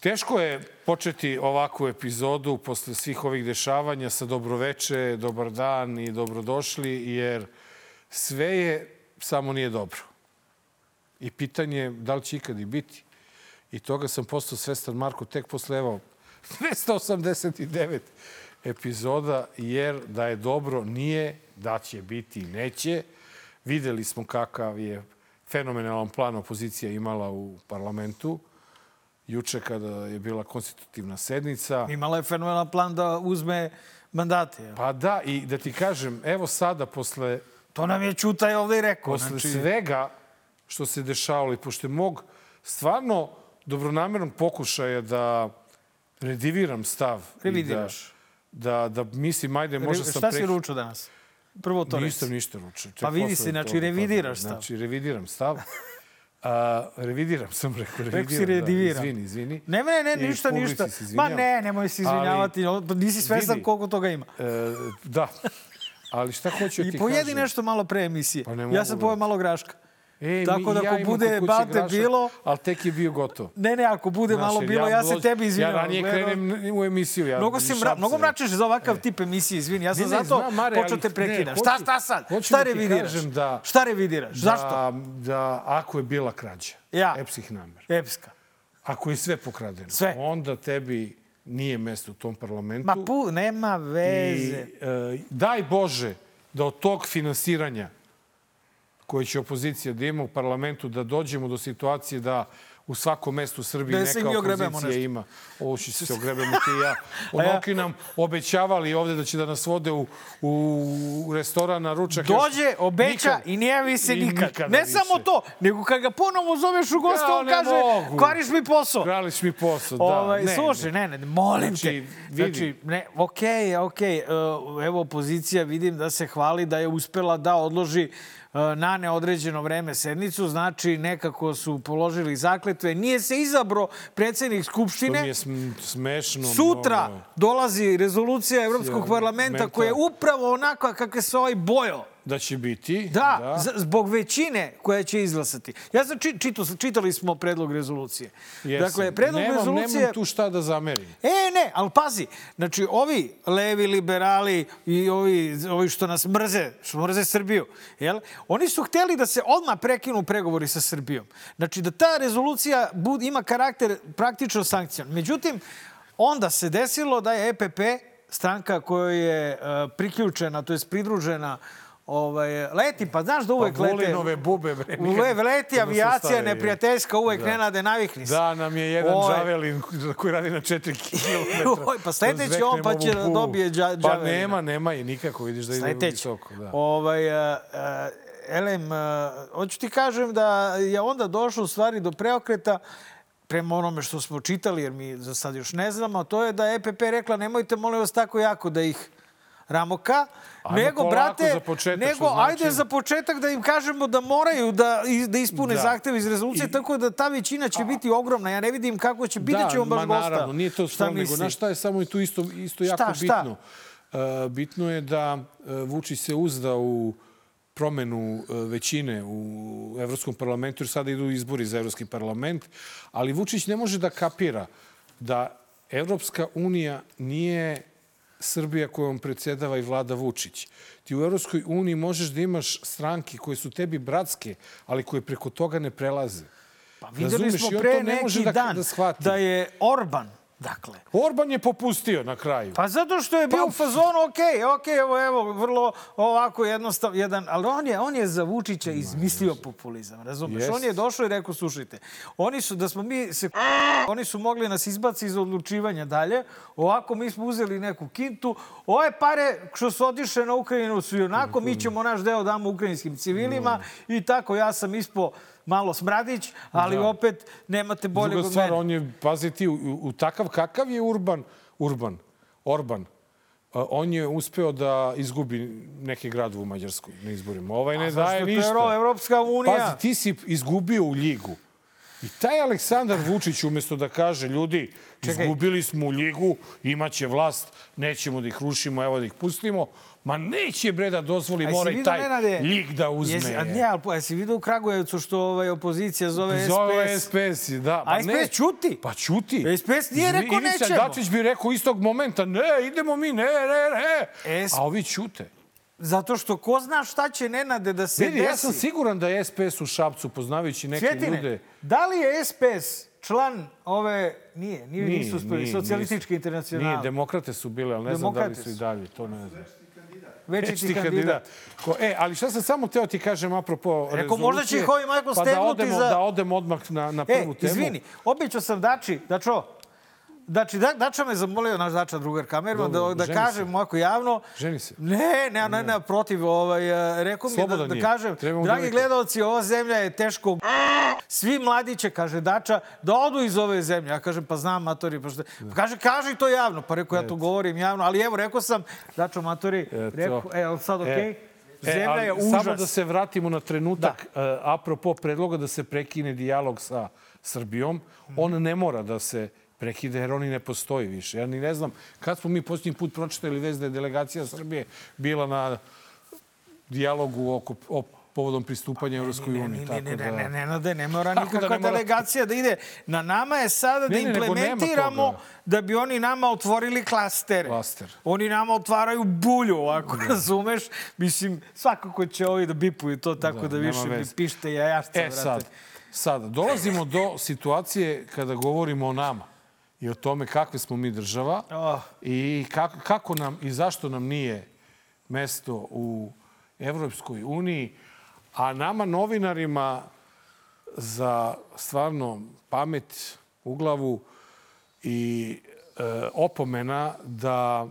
Teško je početi ovakvu epizodu posle svih ovih dešavanja sa dobroveče, dobar dan i dobrodošli, jer sve je, samo nije dobro. I pitanje je da li će ikad i biti. I toga sam postao svestan, Marko, tek posle evo 289 epizoda, jer da je dobro nije, da će biti neće. Videli smo kakav je fenomenalan plan opozicija imala u parlamentu juče kada je bila konstitutivna sednica. Imala je fenomenalan plan da uzme mandate. Pa da, i da ti kažem, evo sada, posle... To nam je Čutaj ovde i rekao. Posle znači... svega što se dešavalo i pošto mog stvarno dobronamernog pokušaja da rediviram stav. Revidiraš. Da, da, da mislim, ajde, možda sam... Šta si ručao danas? Prvo to Nisam ništa ručao. Pa vidi se, znači revidiraš stav. Znači revidiram stav. A, revidiram sam rekao, revidiram. Rekao si rediviram. Da, izvini, izvini. Ne, ne, ne, ništa, ništa. Ma ne, nemoj se izvinjavati. Ali, nisi svestan vidi, koliko toga ima. E, da. Ali šta hoću ti kažem? I pojedi nešto malo pre emisije. Pa ja sam pojeo malo graška. E, Tako da ako ja bude bate grašak, bilo... Ali tek je bio gotov. Ne, ne, ako bude Znaš, malo bilo, ja, ja se tebi izvinjam. Ja ranije krenem u emisiju. Ja mnogo, si mra, mnogo mračeš za ovakav e. tip emisije, izvini. Ja sam ne, ne, zato znam, Mare, počeo te prekidam. Šta, šta sad? Šta da revidiraš? Da, šta revidiraš? Da, Zašto? Da, ako je bila krađa, ja. epskih namer. Epska. Ako je sve pokradeno, sve. onda tebi nije mesto u tom parlamentu. Ma pu, nema veze. I, e, daj Bože da od tog finansiranja koje će opozicija da ima u parlamentu, da dođemo do situacije da u svakom mestu u Srbiji da neka opozicija ima. Ovo će se ogrebemo ti i ja. Onoki nam obećavali ovde da će da nas vode u, u restoran na ručak. Dođe, obeća nikad, i ne javi se nikad. Ne više. samo to, nego kad ga ponovo zoveš u goste, ja, on kaže, mogu. kvariš mi posao. Kvariš mi posao, da. Ovaj, ne, slušaj, ne, ne, molim znači, te. Vidi. Znači, ne, okej, okay, okej. Okay. Evo, opozicija vidim da se hvali da je uspela da odloži E, na neodređeno vreme sednicu, znači nekako su položili zakletve. Nije se izabro predsednik Skupštine. To mi je smešno. Sutra mnogo. dolazi rezolucija Evropskog parlamenta koja je upravo onakva kakve se ovaj bojo da će biti. Da, da. zbog većine koja će izglasati. Ja sam či, čito, čitali smo predlog rezolucije. Jesam. Dakle, predlog nemam, rezolucije... Nemam tu šta da zamerim. E, ne, ali pazi, znači ovi levi liberali i ovi, ovi što nas mrze, što mrze Srbiju, jel? oni su hteli da se odmah prekinu pregovori sa Srbijom. Znači da ta rezolucija bud, ima karakter praktično sankcijon. Međutim, onda se desilo da je EPP stranka koja je uh, priključena, to je pridružena ovaj, leti, pa znaš da uvek pa lete... Volinove bube, bre. Uvek leti avijacija neprijateljska, uvek da. nenade navikni se. Da, nam je jedan Oj. džavelin koji radi na 4 km. Oj, pa sledeći on pa će da dobije džavelina. Pa nema, nema i nikako, vidiš da ide visoko. Da. Ovaj, uh, Elem, uh, hoću ti kažem da je onda došlo u stvari do preokreta prema onome što smo čitali, jer mi za sad još ne znamo, to je da EPP rekla nemojte molim vas tako jako da ih Ramoka, ajde nego, brate, za početak, nego, znači... ajde za početak da im kažemo da moraju da, da ispune da. zahtev iz rezolucije, I... tako da ta većina će A... biti ogromna. Ja ne vidim kako će, biti da, ćemo baš gosta. Da, naravno, nije to stvarno, nego, znaš šta je samo i tu isto, isto jako šta, šta? bitno? Uh, bitno je da uh, Vučić se uzda u promenu uh, većine u Evropskom parlamentu, jer sada idu izbori za Evropski parlament, ali Vučić ne može da kapira da Evropska unija nije Srbija kojom predsedava i vlada Vučić. Ti u Europskoj uniji možeš da imaš stranke koje su tebi bratske, ali koje preko toga ne prelaze. Pa videli smo pre neki da, dan da, da je Orban Dakle. Orban je popustio na kraju. Pa zato što je bio pa... u fazonu, ok, ok, evo, evo, vrlo ovako jednostav, jedan, ali on je, on je za Vučića izmislio populizam, razumeš? Yes. On je došao i rekao, slušajte, oni su, da smo mi se, oni su mogli nas izbaci iz odlučivanja dalje, ovako mi smo uzeli neku kintu, ove pare što su odiše na Ukrajinu su i onako, mi ćemo naš deo damo ukrajinskim civilima i tako, ja sam ispo malo smradić, ali da. opet nemate bolje od mene. stvar, on je, pazi ti, u, u takav kakav je Urban, Urban, Orban, on je uspeo da izgubi neki grad u Mađarskoj na izborima. Ovaj ne daje ništa. A Evropska unija? Pazi, ti si izgubio u ligu. I taj Aleksandar Vučić, umjesto da kaže, ljudi, Čekaj. izgubili smo u ligu, imaće vlast, nećemo da ih rušimo, evo da ih pustimo. Ma neće bre da dozvoli, mora i taj Nenade, lig da uzme. Jesi, a ne, ali jesi vidio u Kragujevcu što ovaj, opozicija zove, Zove SPS? SPS, da. A SPS ćuti. Pa ćuti. SPS nije rekao Ivica nećemo. Dačić bi rekao istog momenta, ne, idemo mi, ne, ne, ne. S- A ovi ćute. Zato što ko zna šta će Nenade da se Vidi, desi. ja sam siguran da je SPS u Šapcu, poznavajući neke Svjetine, ljude... da li je SPS član ove... Nije, nije, Nije, nisu uspeli, socijalistički internacional. Nije, demokrate su bile, ali ne znam da li Demokrate su i dalje, to ne znam. Večiti Večiti kandidat. Ko, e, ali šta sam samo teo ti kažem apropo Rekao, rezolucije, možda će ih ovi Michael pa da odemo, za- da odemo odmah na, na E, prvu temu. izvini, običao sam Dači, Dačo, Znači, da, Dača me zamolio, naš Dača, drugar kamerman, da, da kažem se. ovako javno. Ženi se. Ne, ne, ne, ne, protiv. Ovaj, eh, rekao mi da, da kažem, Treba mu dragi dovesti. gledalci, ova zemlja je teško Svi mladi će, kaže Dača, da odu iz ove zemlje. Ja kažem, pa znam, matori. Pa šta... Pa kaže, kaži to javno. Pa rekao, ja to govorim javno. Ali evo, rekao sam, Dačo, matori, rekao, e, sad okej? Zemlja ali je užas. Samo da se vratimo na trenutak, da. apropo predloga da se prekine dijalog sa Srbijom, on ne mora da se prekide jer oni ne postoji više. Ja ni ne znam kad smo mi posljednji put pročitali vez da je delegacija Srbije bila na dijalogu oko, o povodom pristupanja Europskoj Ne, uniji. ne, tako ne, da- ne, ne, ne, ne, ne, ne mora da nikakva ne mora- delegacija da ide. Na nama je sada da Ne, ne, nema implementiramo da bi oni nama otvorili klastere. Klaster. Oni nama otvaraju bulju, ovako, razumeš? Mislim, svakako će ovi da bipuju to tako da, Da, više veze. pište jajašca, E sad, sad, dolazimo do situacije kada govorimo o nama i o tome kakve smo mi država Oh. i kako, kako nam i zašto nam nije mesto u Evropskoj uniji, a nama novinarima za stvarno pamet u glavu i e, opomena da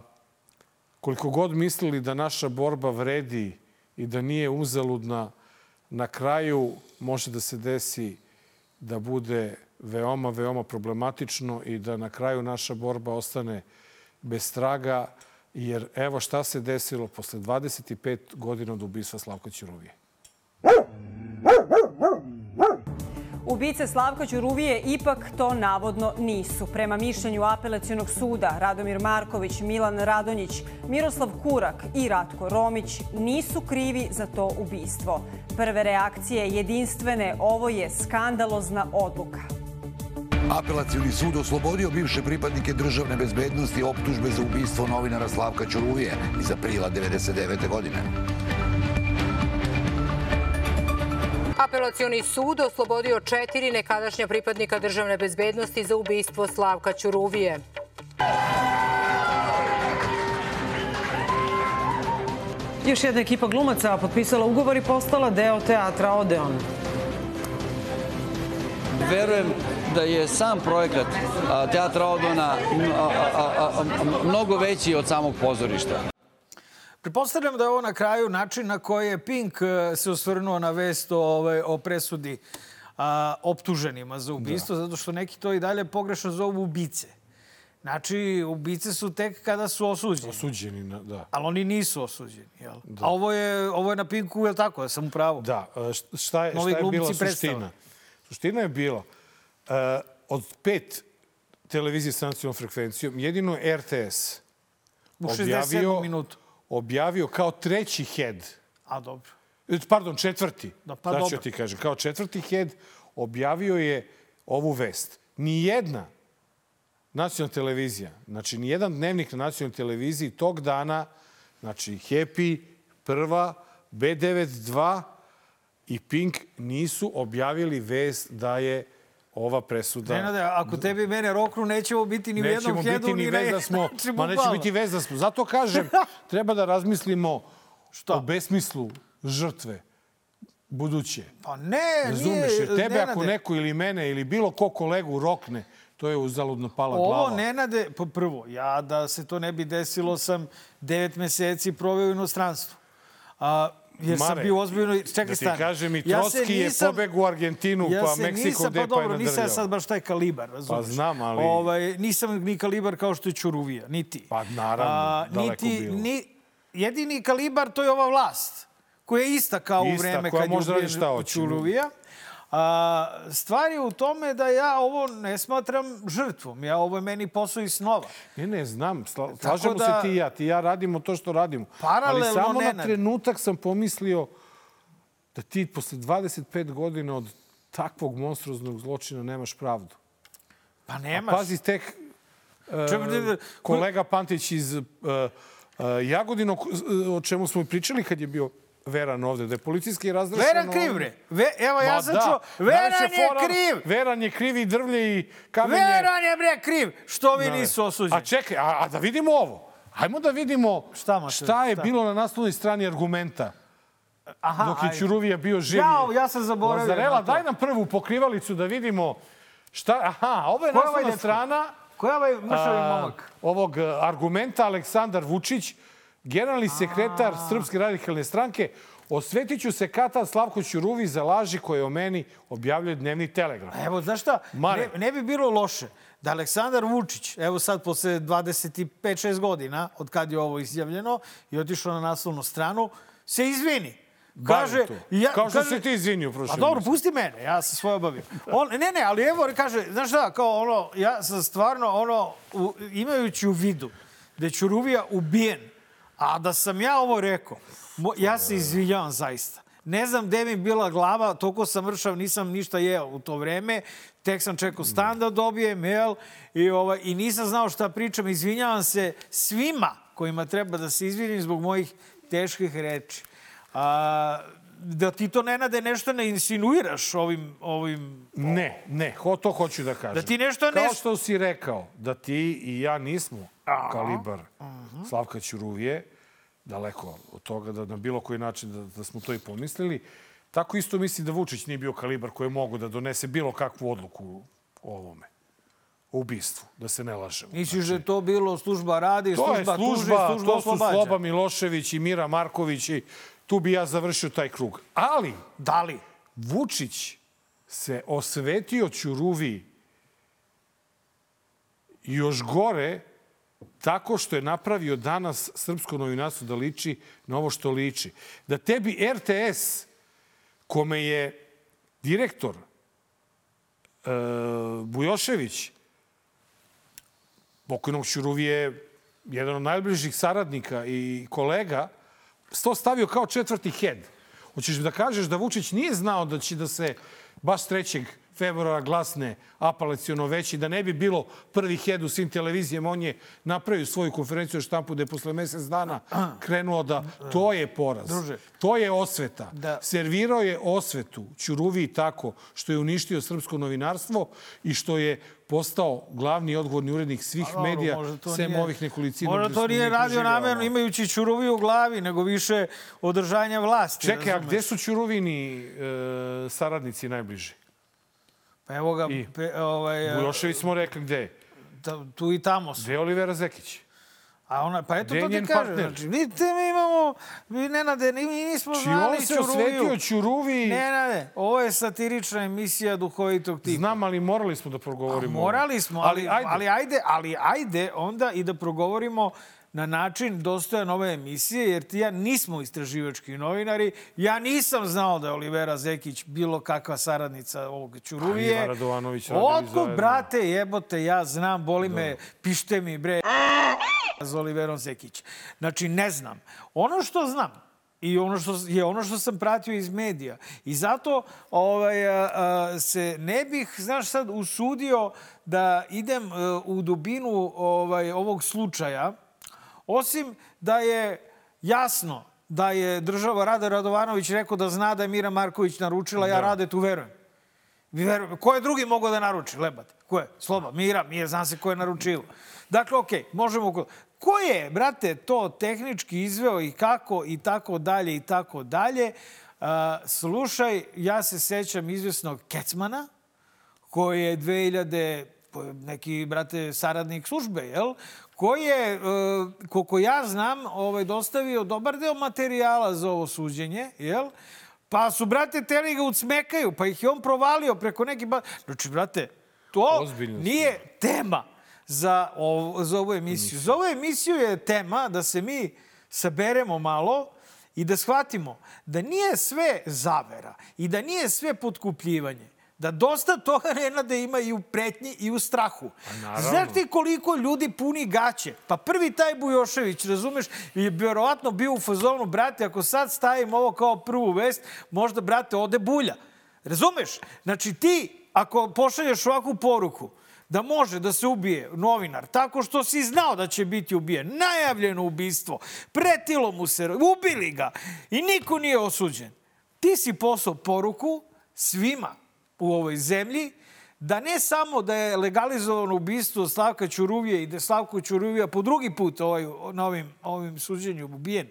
koliko god mislili da naša borba vredi i da nije uzaludna, na kraju može da se desi da bude veoma, veoma problematično i da na kraju naša borba ostane bez traga, jer evo šta se desilo posle 25 godina od ubistva Slavka Ćuruvije. Ubice Slavka Ćuruvije ipak to navodno nisu. Prema mišljenju apelacionog suda, Radomir Marković, Milan Radonjić, Miroslav Kurak i Ratko Romić nisu krivi za to ubistvo. Prve reakcije jedinstvene, ovo je skandalozna odluka. Apelacioni sud oslobodio bivše pripadnike državne bezbednosti optužbe za ubistvo novinara Slavka Ćuruvije iz aprila 99. godine. Apelacioni sud oslobodio četiri nekadašnja pripadnika državne bezbednosti za ubistvo Slavka Ćuruvije. Još jedna ekipa glumaca potpisala ugovor i postala deo teatra Odeon. Verujem da je sam projekat Teatra Odona mnogo veći od samog pozorišta. Pretpostavljam da je ovo na kraju način na koji je Pink eh, se osvrnuo na vest o, ovaj, o presudi a, optuženima za ubistvo, zato što neki to i dalje pogrešno zovu ubice. Znači, ubice su tek kada su osuđeni. Osuđeni, na, da. Ali oni nisu osuđeni, jel? A ovo je, ovo je na Pinku, je li tako? Ja sam u pravu. Da, e, št- šta je, Novi šta je bila suština? Suština je bila uh, od pet televizije s nacionalnom frekvencijom, jedino je RTS U 67. minutu. objavio kao treći head, A, dobro. e, pardon, četvrti, Da, pa ću dobro. ti kažem, kao četvrti head objavio je ovu vest. Nijedna nacionalna televizija, znači nijedan dnevnik na nacionalnoj televiziji tog dana, znači Happy, Prva, B92 i Pink nisu objavili vest da je ova presuda... Nenade, ako tebi mene roknu, nećemo biti ni u jednom biti ni vez da smo, Znači, ma neće biti vez da smo. Zato kažem, treba da razmislimo Šta? o besmislu žrtve buduće. Pa ne, Razumeš, nije, jer tebe ako Nenade. neko ili mene ili bilo ko kolegu rokne, to je uzaludno pala Ovo glava. Nenade, pa prvo, ja da se to ne bi desilo sam devet meseci proveo u inostranstvu. A, jer sam Mare, bio ozbiljno... Čekaj, da ti stani. kažem, i Ja Trotski je nisam- pobegao u Argentinu, pa se Meksiko nisam, gde pa pa je dobro, nisam ja nadrljao. sad baš taj kalibar, razumeš? Pa znam, ali- Ovaj, nisam ni kalibar kao što je Ćuruvija, niti. Pa naravno, daleko niti, bilo. Ni, jedini kalibar to je ova vlast, koja je ista kao u Ista, vreme koja kad je da ubijen šta hoće. A, stvar je u tome da ja ovo ne smatram žrtvom. Ja, ovo je meni posao iz snova. Ne, ne, znam. Sla, slažemo da- se ti i ja. Ti i ja radimo to što radimo. Paralelno, Ali samo na Nenad. trenutak sam pomislio da ti posle 25 godina od takvog monstruoznog zločina nemaš pravdu. Pa nemaš. Pazi, tek Čemu- kolega Pantić iz e, e, Jagodina, o čemu smo i pričali kad je bio Veran ovde, da je policijski razrešeno... Veran kriv, bre. Ve, evo, ja Ma sam da. čuo. Veran je fora- kriv. Veran je kriv i drvlje i kamenje. Veran je, bre, kriv. Što vi Da, nisu osuđeni? A čekaj, a, a da vidimo ovo. Hajmo da vidimo Šta, Mateo, šta je šta? bilo na naslovnoj strani argumenta Aha, dok je. Ćuruvija bio živ. Jao, ja sam zaboravio Lazarela, daj nam prvu pokrivalicu da vidimo šta... Aha, ovo je naslovna strana Ko je ovaj mršavi momak? ovog argumenta Aleksandar Vučić, generalni sekretar Srpske radikalne stranke, osvetiću se kata Slavko Ćuruvi za laži koje o meni objavljuje Dnevni telegraf. Evo, znaš šta? Mare. Ne, ne bi bilo loše da Aleksandar Vučić, evo sad posle 25-6 godina od kad je ovo izjavljeno i otišao na naslovnu stranu, se izvini. Kaže, to. Kao što se ti izvinio prošle A dobro, pusti mene, ja sam svoje obavio. On, ne, ne, ali evo, kaže, znaš šta, kao ono, ja sam stvarno, ono, u, imajući u vidu da je Ćuruvija ubijen, a da sam ja ovo rekao, ja se izvinjavam zaista. Ne znam gde mi bila glava, toliko sam mršav, nisam ništa jeo u to vreme, tek sam čekao stan da dobijem, jel, i, ovaj, i nisam znao šta pričam, izvinjavam se svima kojima treba da se izvinim zbog mojih teških reči. A, da ti to, Nenade, nešto ne insinuiraš ovim, ovim Ne, ne, ho, to hoću da kažem. Da ti nešto Kao ne- što si rekao, da ti i ja nismo kalibar Mhm. Slavka Ćuruvije, daleko od toga da na bilo koji način da, da smo to i pomislili, tako isto misli da Vučić nije bio kalibar koji je mogu da donese bilo kakvu odluku o ovome. O ubistvu, da se ne lažemo. Misliš da je to bilo služba radi, To je služba, služba, tuži, služba to su oslobađa? Sloba Milošević i Mira Marković i tu bi ja završio taj krug. Ali, Da li? Vučić se osvetio Ćuruvi još gore tako što je napravio danas srpsko novinarstvo da liči na ovo što liči. Da tebi RTS, kome je direktor e, Bujošević, pokojnog Ćuruvije, jedan od najbližih saradnika i kolega, to stavio kao četvrti head. Hoćeš da kažeš da Vučić nije znao da će da se baš 3. februara glasne apelacijono veći, da ne bi bilo prvi head u svim televizijama. On je napravio svoju konferenciju štampu da je posle mesec dana krenuo da... To je poraz. Druže. To je osveta. Da. Servirao je osvetu Ćuruviji tako što je uništio srpsko novinarstvo i što je postao glavni odgovorni urednik svih Dobro, medija, sem nije- ovih nekolicina. Možda gde to nije radio namerno imajući Ćuroviju u glavi, nego više održanja vlasti. Čekaj, a razumeš? gde su Ćuruvini e, saradnici najbliži? Pa evo ga, I? pe, ovaj, Bujošević smo rekli gde je. ta- tu i tamo su. Gde je Olivera Zekić? A ona, pa eto to ti kažem. partner? Znači, vidite, mi imamo, mi Nenade, mi nismo Či znali on se Ćuruviju. osvetio Ćuruvi. Nenade, ovo je satirična emisija duhovitog tipa. Znam, ali morali smo da progovorimo. ovo. Morali smo, ali, ali, ajde. ali, ajde, ali ajde onda i da progovorimo na način dostojan ove emisije, jer ti ja nismo istraživački novinari. Ja nisam znao da je Olivera Zekić bilo kakva saradnica ovog Ćuruvije. A Ivan Radovanović zajedno. brate, jebote, ja znam, boli me, pište mi, bre, za Oliverom Zekić. Znači, ne znam. Ono što znam, I ono što je ono što sam pratio iz medija. I zato ovaj, a, a, se ne bih, znaš sad, usudio da idem a, u dubinu ovaj, ovog slučaja, osim da je jasno da je država Rada Radovanović rekao da zna da je Mira Marković naručila, ja Rade tu verujem. Verujem. Ko je drugi mogao da naruči? Lebat. Ko je? Sloba. Mira. Mira, zna se ko je naručilo. Dakle, okej, možemo... ko- je, brate, to tehnički izveo i kako i tako dalje i tako dalje? A, slušaj, ja se sećam izvesnog Kecmana, koji je 2000 neki, brate, saradnik službe, jel? Koji je, e, koliko ja znam, ovaj, dostavio dobar deo materijala za ovo suđenje, jel? Pa su, brate, teli ga ucmekaju, pa ih je on provalio preko neki... Ba... Znači, brate, to Ozbiljna nije tema za, ovo, za ovu emisiju. Za ovu emisiju je tema da se mi saberemo malo i da shvatimo da nije sve zavera i da nije sve potkupljivanje. Da dosta toga Nenade ima i u pretnji i u strahu. Znaš ti koliko ljudi puni gaće? Pa prvi taj Bujošević, razumeš, je vjerovatno bio u fazonu, brate, ako sad stavim ovo kao prvu vest, možda, brate, ode bulja. Razumeš? Znači ti, ako pošalješ ovakvu poruku, da može da se ubije novinar tako što si znao da će biti ubijen, najavljeno ubistvo, pretilo mu se, ubili ga i niko nije osuđen. Ti si poslao poruku svima u ovoj zemlji da ne samo da je legalizovano ubistvo Slavka Ćuruvije i da je Slavko Ćuruvija po drugi put ovaj, na ovim, ovim suđenju ubijen,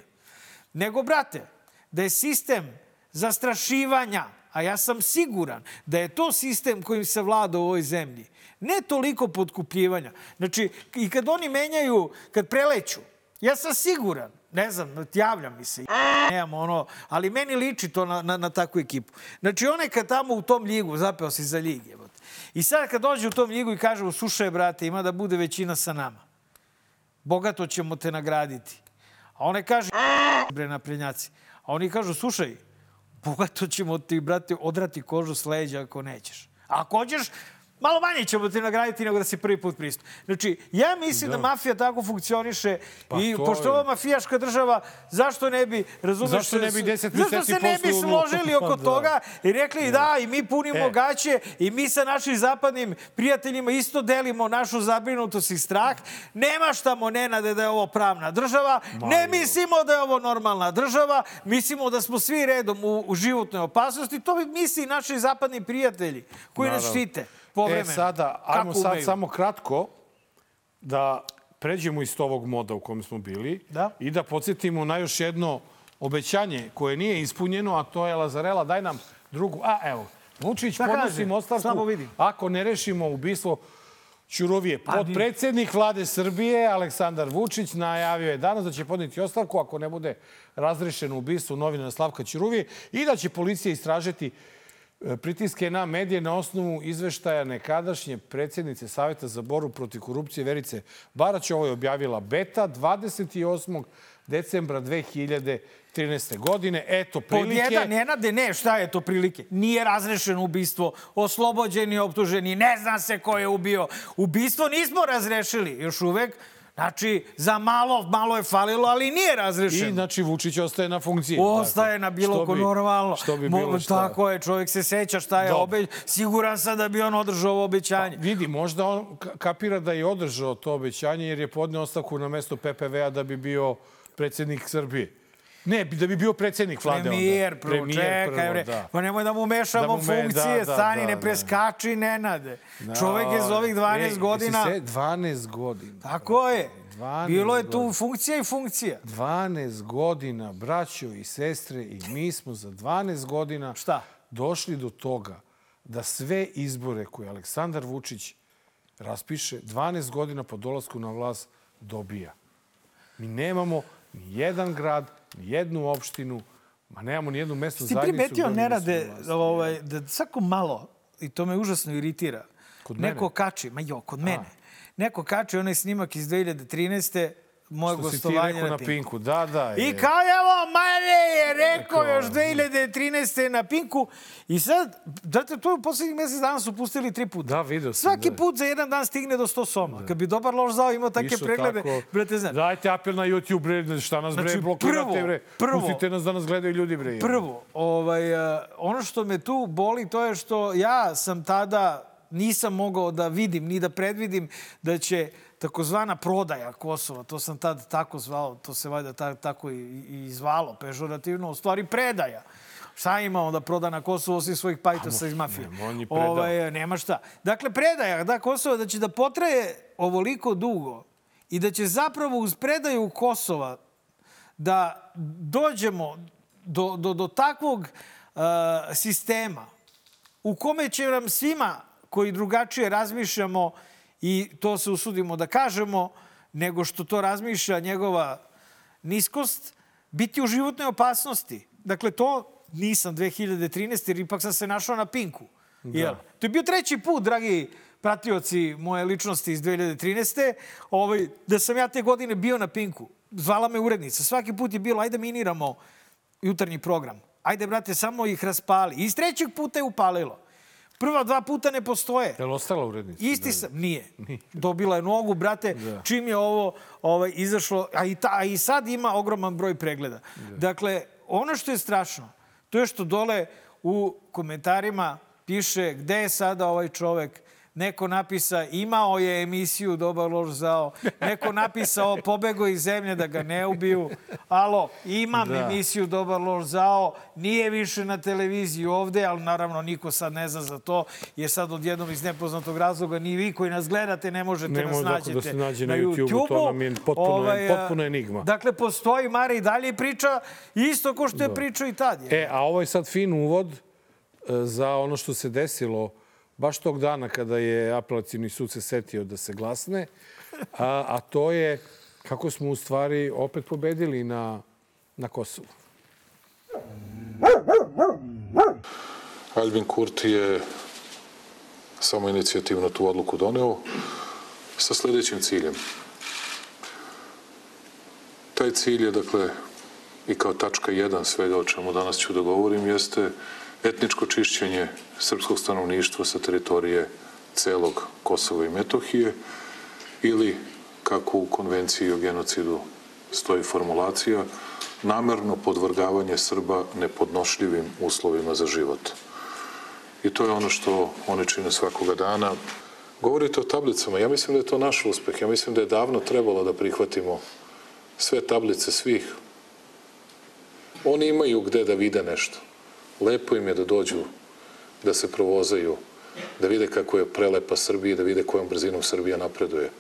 nego, brate, da je sistem zastrašivanja, a ja sam siguran da je to sistem kojim se vlada u ovoj zemlji, ne toliko podkupljivanja. Znači, i kad oni menjaju, kad preleću, ja sam siguran, ne znam, javljam mi se, nemam ono, ali meni liči to na, na, na takvu ekipu. Znači, onaj kad tamo u tom ligu, zapeo si za lig, jebote. I sad kad dođe u tom ligu i kaže, slušaj, brate, ima da bude većina sa nama. Bogato ćemo te nagraditi. A one kaže, bre, naprednjaci. A oni kažu, slušaj, bogato ćemo ti, brate, odrati kožu s leđa ako nećeš. A ako hoćeš, Malo manje ćemo te nagraditi nego da si prvi put pristup. Znači, ja mislim da, da mafija tako funkcioniše pa i pošto je ovo mafijaška država, zašto ne bi, razumeš... Zašto ne bi deset meseci Zašto se ne bi složili oko da. toga i rekli da, da i mi punimo e. gaće i mi sa našim zapadnim prijateljima isto delimo našu zabrinutost i strah. Nema štamo, Nenade, da je ovo pravna država. Ma, ne mislimo da je ovo normalna država. Mislimo da smo svi redom u, u životnoj opasnosti. To misli naši zapadni prijatelji koji Naravno. nas štite povremeno. E sada, ajmo sad umeju? samo kratko da pređemo iz ovog moda u kojem smo bili Da. i da podsjetimo na još jedno obećanje koje nije ispunjeno, a to je Lazarela, daj nam drugu. A, evo, Vučić, kaže? ostavku ako ne rešimo ubistvo Ćurovije. Pa, Podpredsednik vlade Srbije, Aleksandar Vučić, najavio je danas da će podneti ostavku ako ne bude razrešeno ubistvo novinara Slavka Ćuruvije i da će policija istražiti pritiske na medije na osnovu izveštaja nekadašnje predsjednice Saveta za boru protiv korupcije Verice Barać. Ovo je objavila Beta 28. decembra 2013. godine. Eto, Pod prilike... jedan, Nenade, ne, šta je to prilike? Nije razrešeno ubistvo, oslobođeni, optuženi, ne zna se ko je ubio. Ubistvo nismo razrešili još uvek. Znači, za malo, malo je falilo, ali nije I, razrešeno. znači, Vučić ostaje na funkciji. Ostaje Dakle, na bilo ko normalno. Što bi bilo šta. Tako je, čovjek se seća šta je Dobro. obeć. Siguran sam da bi on održao ovo obećanje. Vidi, možda on ka- kapira da je održao to obećanje jer je podneo ostavku na mesto PPV-a da bi bio predsjednik Srbije. Ne, da bi bio predsjednik vlade Premijer, onda. prvo, čekaj, prvo, bre. da. Pa nemoj da mu mešamo Da mu me- funkcije, da, da, stani, da, ne da. preskači, Nenade. Čovek je za ovih 12 E, godina... Se, 12 godina. Tako je. 12 Bilo je tu funkcija i funkcija. 12 godina, braćo i sestre, i mi smo za 12 godina Šta? došli do toga da sve izbore koje Aleksandar Vučić raspiše 12 godina po dolasku na vlast dobija. Mi nemamo ni jedan grad, jednu opštinu, ma nemamo ni jednu mesnu Ti zajednicu. primetio, gde ne rade, na vlasti. ovaj, da svako malo, i to me užasno iritira, Kod neko mene? kači, ma jo, kod mene, neko kači onaj snimak iz 2013. moje gostovanje rekao na Pinku. Da, da. I je. kao evo, Mare je rekao Rekao, još 2013. na Pinku. I sad, znate, to je u poslednjih mesec dana su pustili tri puta. Da, video sam, Svaki da. put za jedan dan stigne do 100 soma. Kad bi dobar loš zao imao takve preglede, tako. brate, znaš. Dajte apel na YouTube, bre, šta nas, bre, Znači, blokirate, prvo- bre. prvo- Pustite nas da nas gledaju ljudi, bre. Prvo, ovaj, eh, ono što me tu boli, to je što ja sam tada nisam mogao da vidim ni da predvidim da će takozvana prodaja Kosova, to sam tad tako zvao, to se valjda ta, tako i, i zvalo pežorativno, u stvari predaja. Šta ima on da proda na Kosovo osim svojih pajtosa iz mafije? nema, on je predao. Ovaj, nema šta. Dakle, predaja da Kosova da će da potraje ovoliko dugo i da će zapravo uz predaju Kosova da dođemo do, do, do takvog uh, sistema u kome će nam svima koji drugačije razmišljamo i to se usudimo da kažemo, nego što to razmišlja njegova niskost, biti u životnoj opasnosti. Dakle, to nisam 2013. jer ipak sam se našao na Pinku. Jel? To je bio treći put, dragi pratioci moje ličnosti iz 2013. Ovaj, da sam ja te godine bio na Pinku. Zvala me urednica. Svaki put je bilo, ajde miniramo jutarnji program. Ajde, brate, samo ih raspali. I iz trećeg puta je upalilo. Prva dva puta ne postoje. Je li ostala urednica? Isti sam, nije. Dobila je nogu, brate, Da. čim je ovo ovaj, izašlo, a i, ta, a i sad ima ogroman broj pregleda. Dakle, ono što je strašno, to je što dole u komentarima piše gde je sada ovaj čovek, Neko napisa imao je emisiju Dobar loš zao. Neko napisao pobego iz zemlje da ga ne ubiju. Alo, imam Da. emisiju Dobar loš zao. Nije više na televiziji ovde, ali naravno niko sad ne zna za to. Jer sad odjednom iz nepoznatog razloga ni vi koji nas gledate ne možete Ne nas može nađete da se nađe na YouTubeu, to nam je potpuno- Ovaj, a, potpuna enigma. Dakle, postoji Mara i dalje priča isto ko što je pričao i tad. je. E, a ovo je sad fin uvod e, za ono što se desilo baš tog dana kada je apelacijni sud se setio da se glasne, a, a to je kako smo u stvari opet pobedili na, na Kosovu. Albin Kurti je samo inicijativno tu odluku doneo sa sledećim ciljem. Taj cilj je, dakle, i kao tačka jedan svega o čemu danas ću da govorim, jeste etničko čišćenje srpskog stanovništva sa teritorije celog Kosova i Metohije ili, kako u konvenciji o genocidu stoji formulacija, namerno podvrgavanje Srba nepodnošljivim uslovima za život. I to je ono što oni čine svakoga dana. Govorite o tablicama. Ja mislim da je to naš uspeh. Ja mislim da je davno trebalo da prihvatimo sve tablice svih. Oni imaju gde da vide nešto. Lepo im je da dođu, da se provozaju, da vide kako je prelepa Srbija, da vide kojom brzinom Srbija napreduje.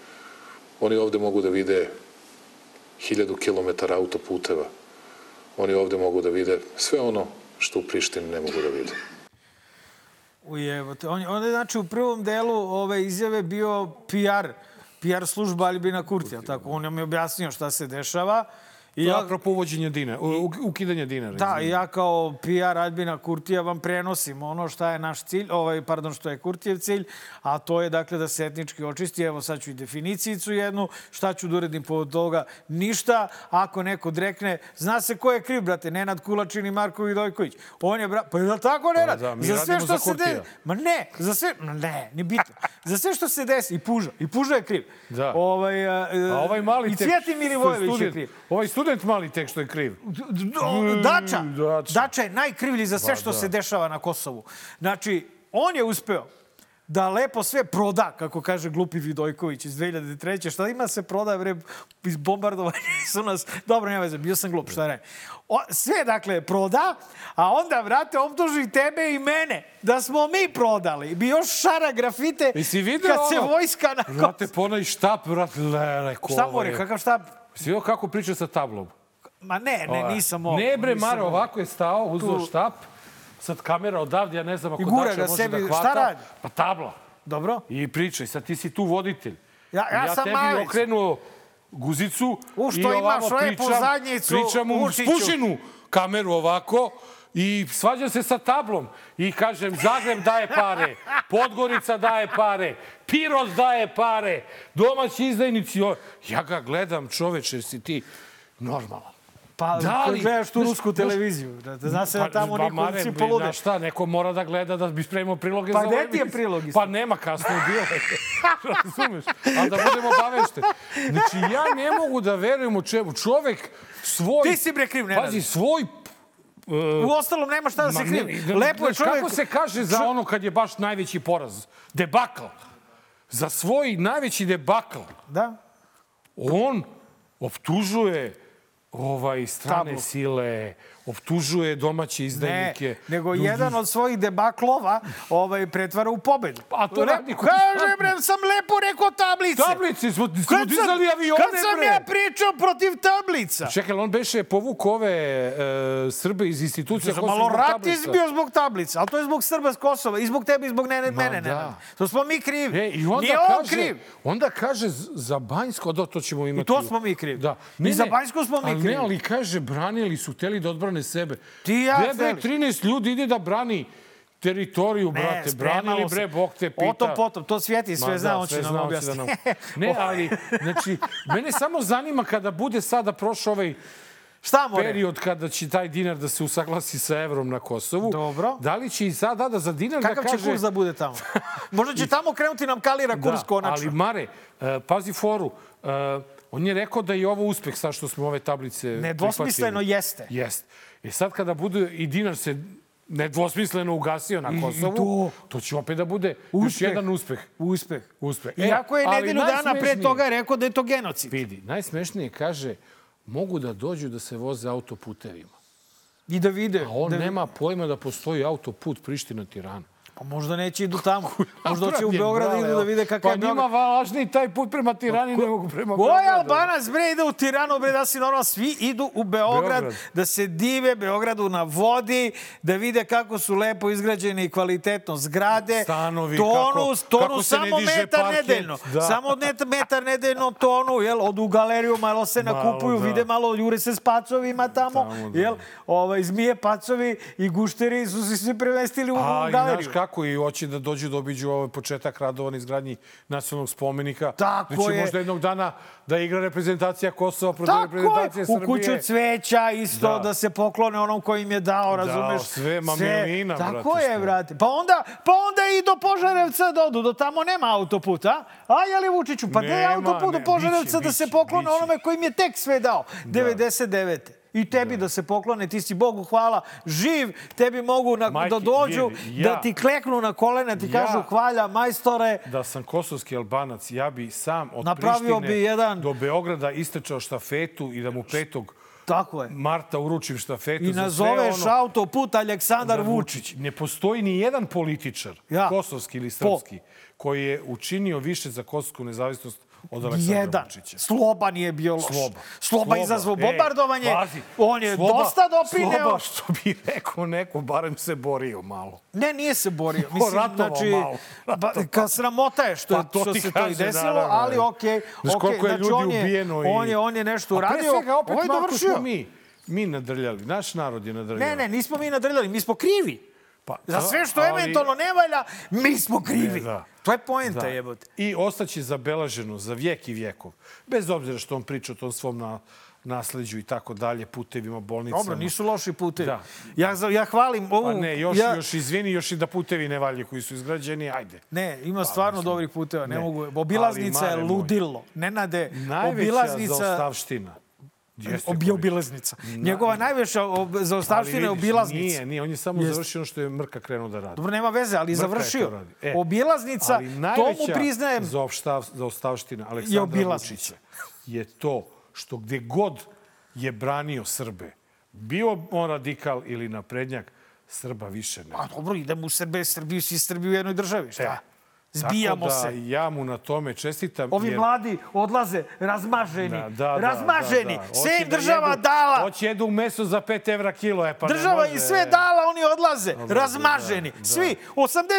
Oni ovde mogu da vide hiljadu kilometara autoputeva. Oni ovde mogu da vide sve ono što u Prištini ne mogu da vide. Ujebote. On, on je, znači, u prvom delu ove izjave bio PR, PR služba Albina Kurtija. Tako, on nam je objasnio šta se dešava. I Ja, apropo uvođenja dinara, u- ukidanja dinara. da, i ja kao PR Albina Kurtija vam prenosim ono šta je naš cilj, ovaj, pardon, što je Kurtijev cilj, a to je dakle da se etnički očisti. Evo sad ću i definicijicu jednu, šta ću da uredim povod toga? Ništa. Ako neko drekne, zna se ko je kriv, brate, Nenad Kulačin i Marko Vidojković. On je, bra... pa je li tako, Nenad? da, mi radimo za Kurtija. Ma ne, za sve, ma ne, ni bitno. Za sve što se desi, i Puža, i Puža je kriv. Da. Ovaj, a, A ovaj mali I tek... Cvijetin Milivojević je kriv. Ovaj student mali tek što je kriv. D- Dača. Dača. Je najkrivlji za sve Ba, što da. se dešava na Kosovu. Znači, on je uspeo da lepo sve proda, kako kaže glupi Vidojković iz 2003. Šta ima se proda, bre, iz bombardovanja su nas... Dobro, nema veze, bio sam glup, šta ne. O, sve, dakle, proda, a onda, vrate, optuži tebe i mene da smo mi prodali. Bi još šara grafite I si kad se ono? vojska na Vrate, ponaj štap, vrate, le, rekao. Šta ovo more, kakav šta? Vidio kako priča sa tablom? Ma ne, ne, nisam ovo. Ne bre, Mare, ovako je stao, uzeo Tu- štap, sad kamera odavde, ja ne znam ako Dača može sebi, da šta hvata. radi? Pa tabla. Dobro. I pričaj, sad ti si tu voditelj. Ja- ja I sam tebi Malić. okrenuo guzicu U, što i imaš ovamo lepu pričam, zadnjicu, pričam u spuženu kameru ovako i svađam se sa tablom i kažem Zagreb daje pare, Podgorica daje pare, Pirot daje pare, domaći izdajnici. Ja ga gledam, čoveče, si ti normalan. Pa, Da da li- gledaš tu rusku televiziju. Da, da zna se da tamo Pa, niko Mare, polude. znaš šta, neko mora da gleda da bi spremao priloge Pa za gde ovaj ti je prilog? Pa nema, kasno je bilo. Razumeš? Ali da budemo obavešteni. Znači, ja ne mogu da verujem u čemu. Čovek svoj... Ti si, bre, kriv, Nenade. Pazi, svoj... U ostalom nema šta da se ne, Lepo je čovjek... Kako se kaže za ono kad je baš najveći poraz? Debakl. Za svoj najveći debakl Da? on optužuje ovaj strane Tablu. sile, optužuje domaće Ne, izdajnike. nego Ljudi- jedan od svojih debaklova ovaj, pretvara u pobedu. A to radi Kaže, bre, sam lepo rekao tablice. Tablice, smo, smo Kad sam, dizali avione, kad sam bre. ja pričao protiv tablica? Čekaj, ali on beše povuk ove e, Srbe iz institucija Kosovskog malo rat izbio zbog tablica, ali to je zbog Srba s Kosova, i zbog tebe, i zbog mene, mene, da. Nenad. To smo mi krivi. E, i onda Nije on kaže, kriv. Onda kaže za Banjsko, da, to ćemo imati. to smo mi krivi. Da. I za Banjsko smo mi ali krivi. Ne, ali kaže, branili su, teli da odbrane sebe. Ti ja Gde, bre, hteli. 13 ljudi ide da brani teritoriju, brate. spremalo Branili, bre, Bog te pita. O tom potom, to Sveti sve Ma zna, da, on će nam objasniti. da nam- Ne, ali, znači, mene samo zanima kada bude sada prošao ovaj Šta more? period kada će taj dinar da se usaglasi sa evrom na Kosovu. Dobro. Da li će i sada da za dinar Kakav da kaže... će kurs da bude tamo? Možda će tamo krenuti nam kalira kurs konačno. Ali Mare, uh, pazi foru, uh, on je rekao da je ovo uspeh sad što smo ove tablice Nedvosmisleno prihvatili. jeste. Jeste. I sad kada bude i dinar se nedvosmisleno ugasio na i Kosovu, to. to će opet da bude još Uspeh. jedan uspeh. Uspeh. Uspeh. Iako je E, ali nedelju dana pre toga rekao da je to genocid. Vidi, najsmešnije kaže, mogu da dođu da se voze autoputevima. I da vide. A on da, nema pojma da postoji autoput Priština-Tirana. Pa možda neće idu tamo. Možda će u Beograd idu da vide kakav je Pa njima Beograd. važniji taj put prema Tirani nego prema Koji Beogradu. Albanac, bre, ide u Tiranu, bre, da si normalno, svi idu u Beograd, Beograd. da se dive Beogradu na vodi, da vide kako su lepo izgrađene i kvalitetno zgrade. Stanovi, tonu, kako- tonu kako se ne samo diže metar parket, nedeljno. da. Samo net, metar nedeljno tonu, jel, odu u galeriju, malo se Malo, nakupuju, da. vide malo, jure se s pacovima tamo, Tamo, da. jel, ovaj, zmije pacovi i gušteri su se svi premestili u, A, u galeriju. Kako, i hoće da dođu da obiđu ovaj početak radova na izgradnji nacionalnog spomenika. Tako da će je. možda jednog dana da igra reprezentacija Kosova protiv Tako reprezentacije je, Srbije. u kuću cveća isto da. Da. se poklone onom koji im je dao, razumeš? sve, ma milina, Tako brate, je, brate. Pa onda, pa onda i do Požarevca da odu, do tamo nema autoputa. A je li Vučiću, pa gde je Nema, autoput do Požarevca biće, da se poklone biće. onome koji im je tek sve dao, 99. I tebi da. se poklone, ti si Bogu hvala, živ, tebi mogu na, Majke, da dođu, vidi, da ja- ti kleknu na kolena, ti Ja- kažu hvalja, majstore, Da sam kosovski albanac, ja bi sam od Napravio Prištine bi jedan- do Beograda istečao štafetu i da mu 5. tako je. marta uručim štafetu I za sve nazoveš ono... autoput Aleksandar Vučić. Ne postoji ni jedan političar, Ja. kosovski ili srpski, koji je učinio više za kosovsku nezavisnost od Aleksandra Jedan. Vučića. Sloba nije bio loš. Sloba. Sloba izazvao E, bombardovanje. pazi, on je Sloba- dosta doprineo. Sloba, što bi rekao neko, barem se borio malo. Ne, nije se borio. Mislim, ratovao znači, malo. ba, ka sramota je što, Pa to što se to i desilo, naravno, ali je. okej. Znaš okej, koliko je znači, ljudi je, ubijeno i... On je, on je nešto A pre uradio. svega, opet Ovo je Marko, smo mi, mi nadrljali. Naš narod je nadrljao. Ne, ne, nismo mi nadrljali, mi smo krivi. Pa, Za sve što ali- eventualno ne valja, mi smo krivi. Ne, da. To je poenta, Da. jebote. I ostaće zabeleženo za vijek i vijekov. Bez obzira što on priča o tom svom na, nasleđu i tako dalje, putevima, bolnicama. Dobro, nisu loši putevi. Da. Ja, ja hvalim ovu... Pa ne, još, ja, još izvini, još i da putevi ne valje koji su izgrađeni, ajde. Ne, ima stvarno dobrih puteva, ne, ne. mogu. Obilaznica Ali, je Mare moj, ludilo. Nenade, Najveća obilaznica... zaostavština. Jeste Obi, obilaznica. Njegova najveća ob, zaostavština je obilaznica. Nije, nije, on je samo Jeste. završio ono što je Mrka krenuo da radi. Dobro, nema veze, ali Mrka završio. E, Obilaznica, ali to mu priznajem. zaopštav, zaostavština Aleksandra. Vučića je to što gde god je branio Srbe, bio on radikal ili naprednjak, Srba više ne. Pa dobro, idemo u Srbe, Srbiju, svi Srbi u jednoj državi, šta? Zbijamo E, Tako da se. ja mu na tome čestitam. Ovi jer- mladi odlaze razmaženi. Da, da, razmaženi. Da, da, da. Sve im da država jedu- dala. Hoće jedu meso za 5 evra kilo, e pa Država može. im sve dala, oni odlaze, razmaženi. da, da. Svi, 89%.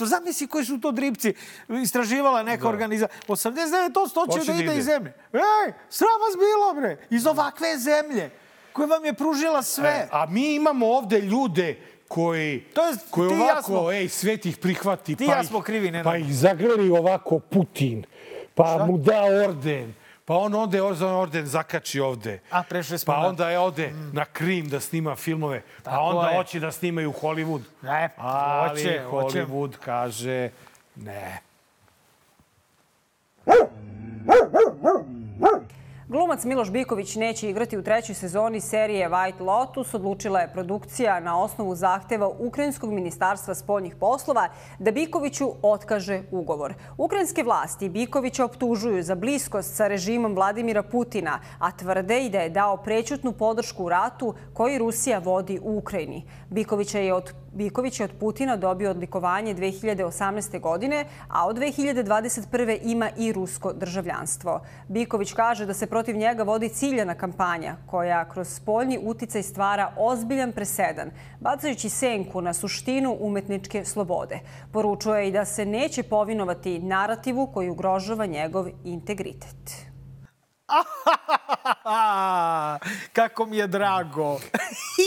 Zamisli koji su to dripci istraživala neka organizacija. 89% hoće da da ide ide. iz zemlje. Ej, sram vas bilo, bre. Iz ovakve zemlje koja vam je pružila sve. E, a mi imamo ovde ljude koji, To jest, koji i ja ovako, smo- ej, svet ih prihvati. Ti pa ja smo krivi, Nenad. Pa ih zagrli ovako Putin, pa mu da orden. Pa on ode orden, orden zakači ovde. A, prešli smo Pa na- onda je ode na Krim da snima filmove. Pa Tako onda je. hoće da snimaju Hollywood. E, Ali hoće, hoće. Hollywood kaže ne. Glumac Miloš Biković neće igrati u trećoj sezoni serije White Lotus, odlučila je produkcija na osnovu zahteva Ukrajinskog ministarstva spoljnih poslova da Bikoviću otkaže ugovor. Ukrajinske vlasti Bikovića optužuju za bliskost sa režimom Vladimira Putina, a tvrde i da je dao prećutnu podršku ratu koji Rusija vodi u Ukrajini. Bikovića je od Biković je od Putina dobio odlikovanje 2018. godine, a od 2021. ima i rusko državljanstvo. Biković kaže da se protiv njega vodi ciljana kampanja koja kroz spoljni uticaj stvara ozbiljan presedan, bacajući senku na suštinu umetničke slobode. Poručuje i da se neće povinovati narativu koji ugrožava njegov integritet. Kako mi je drago.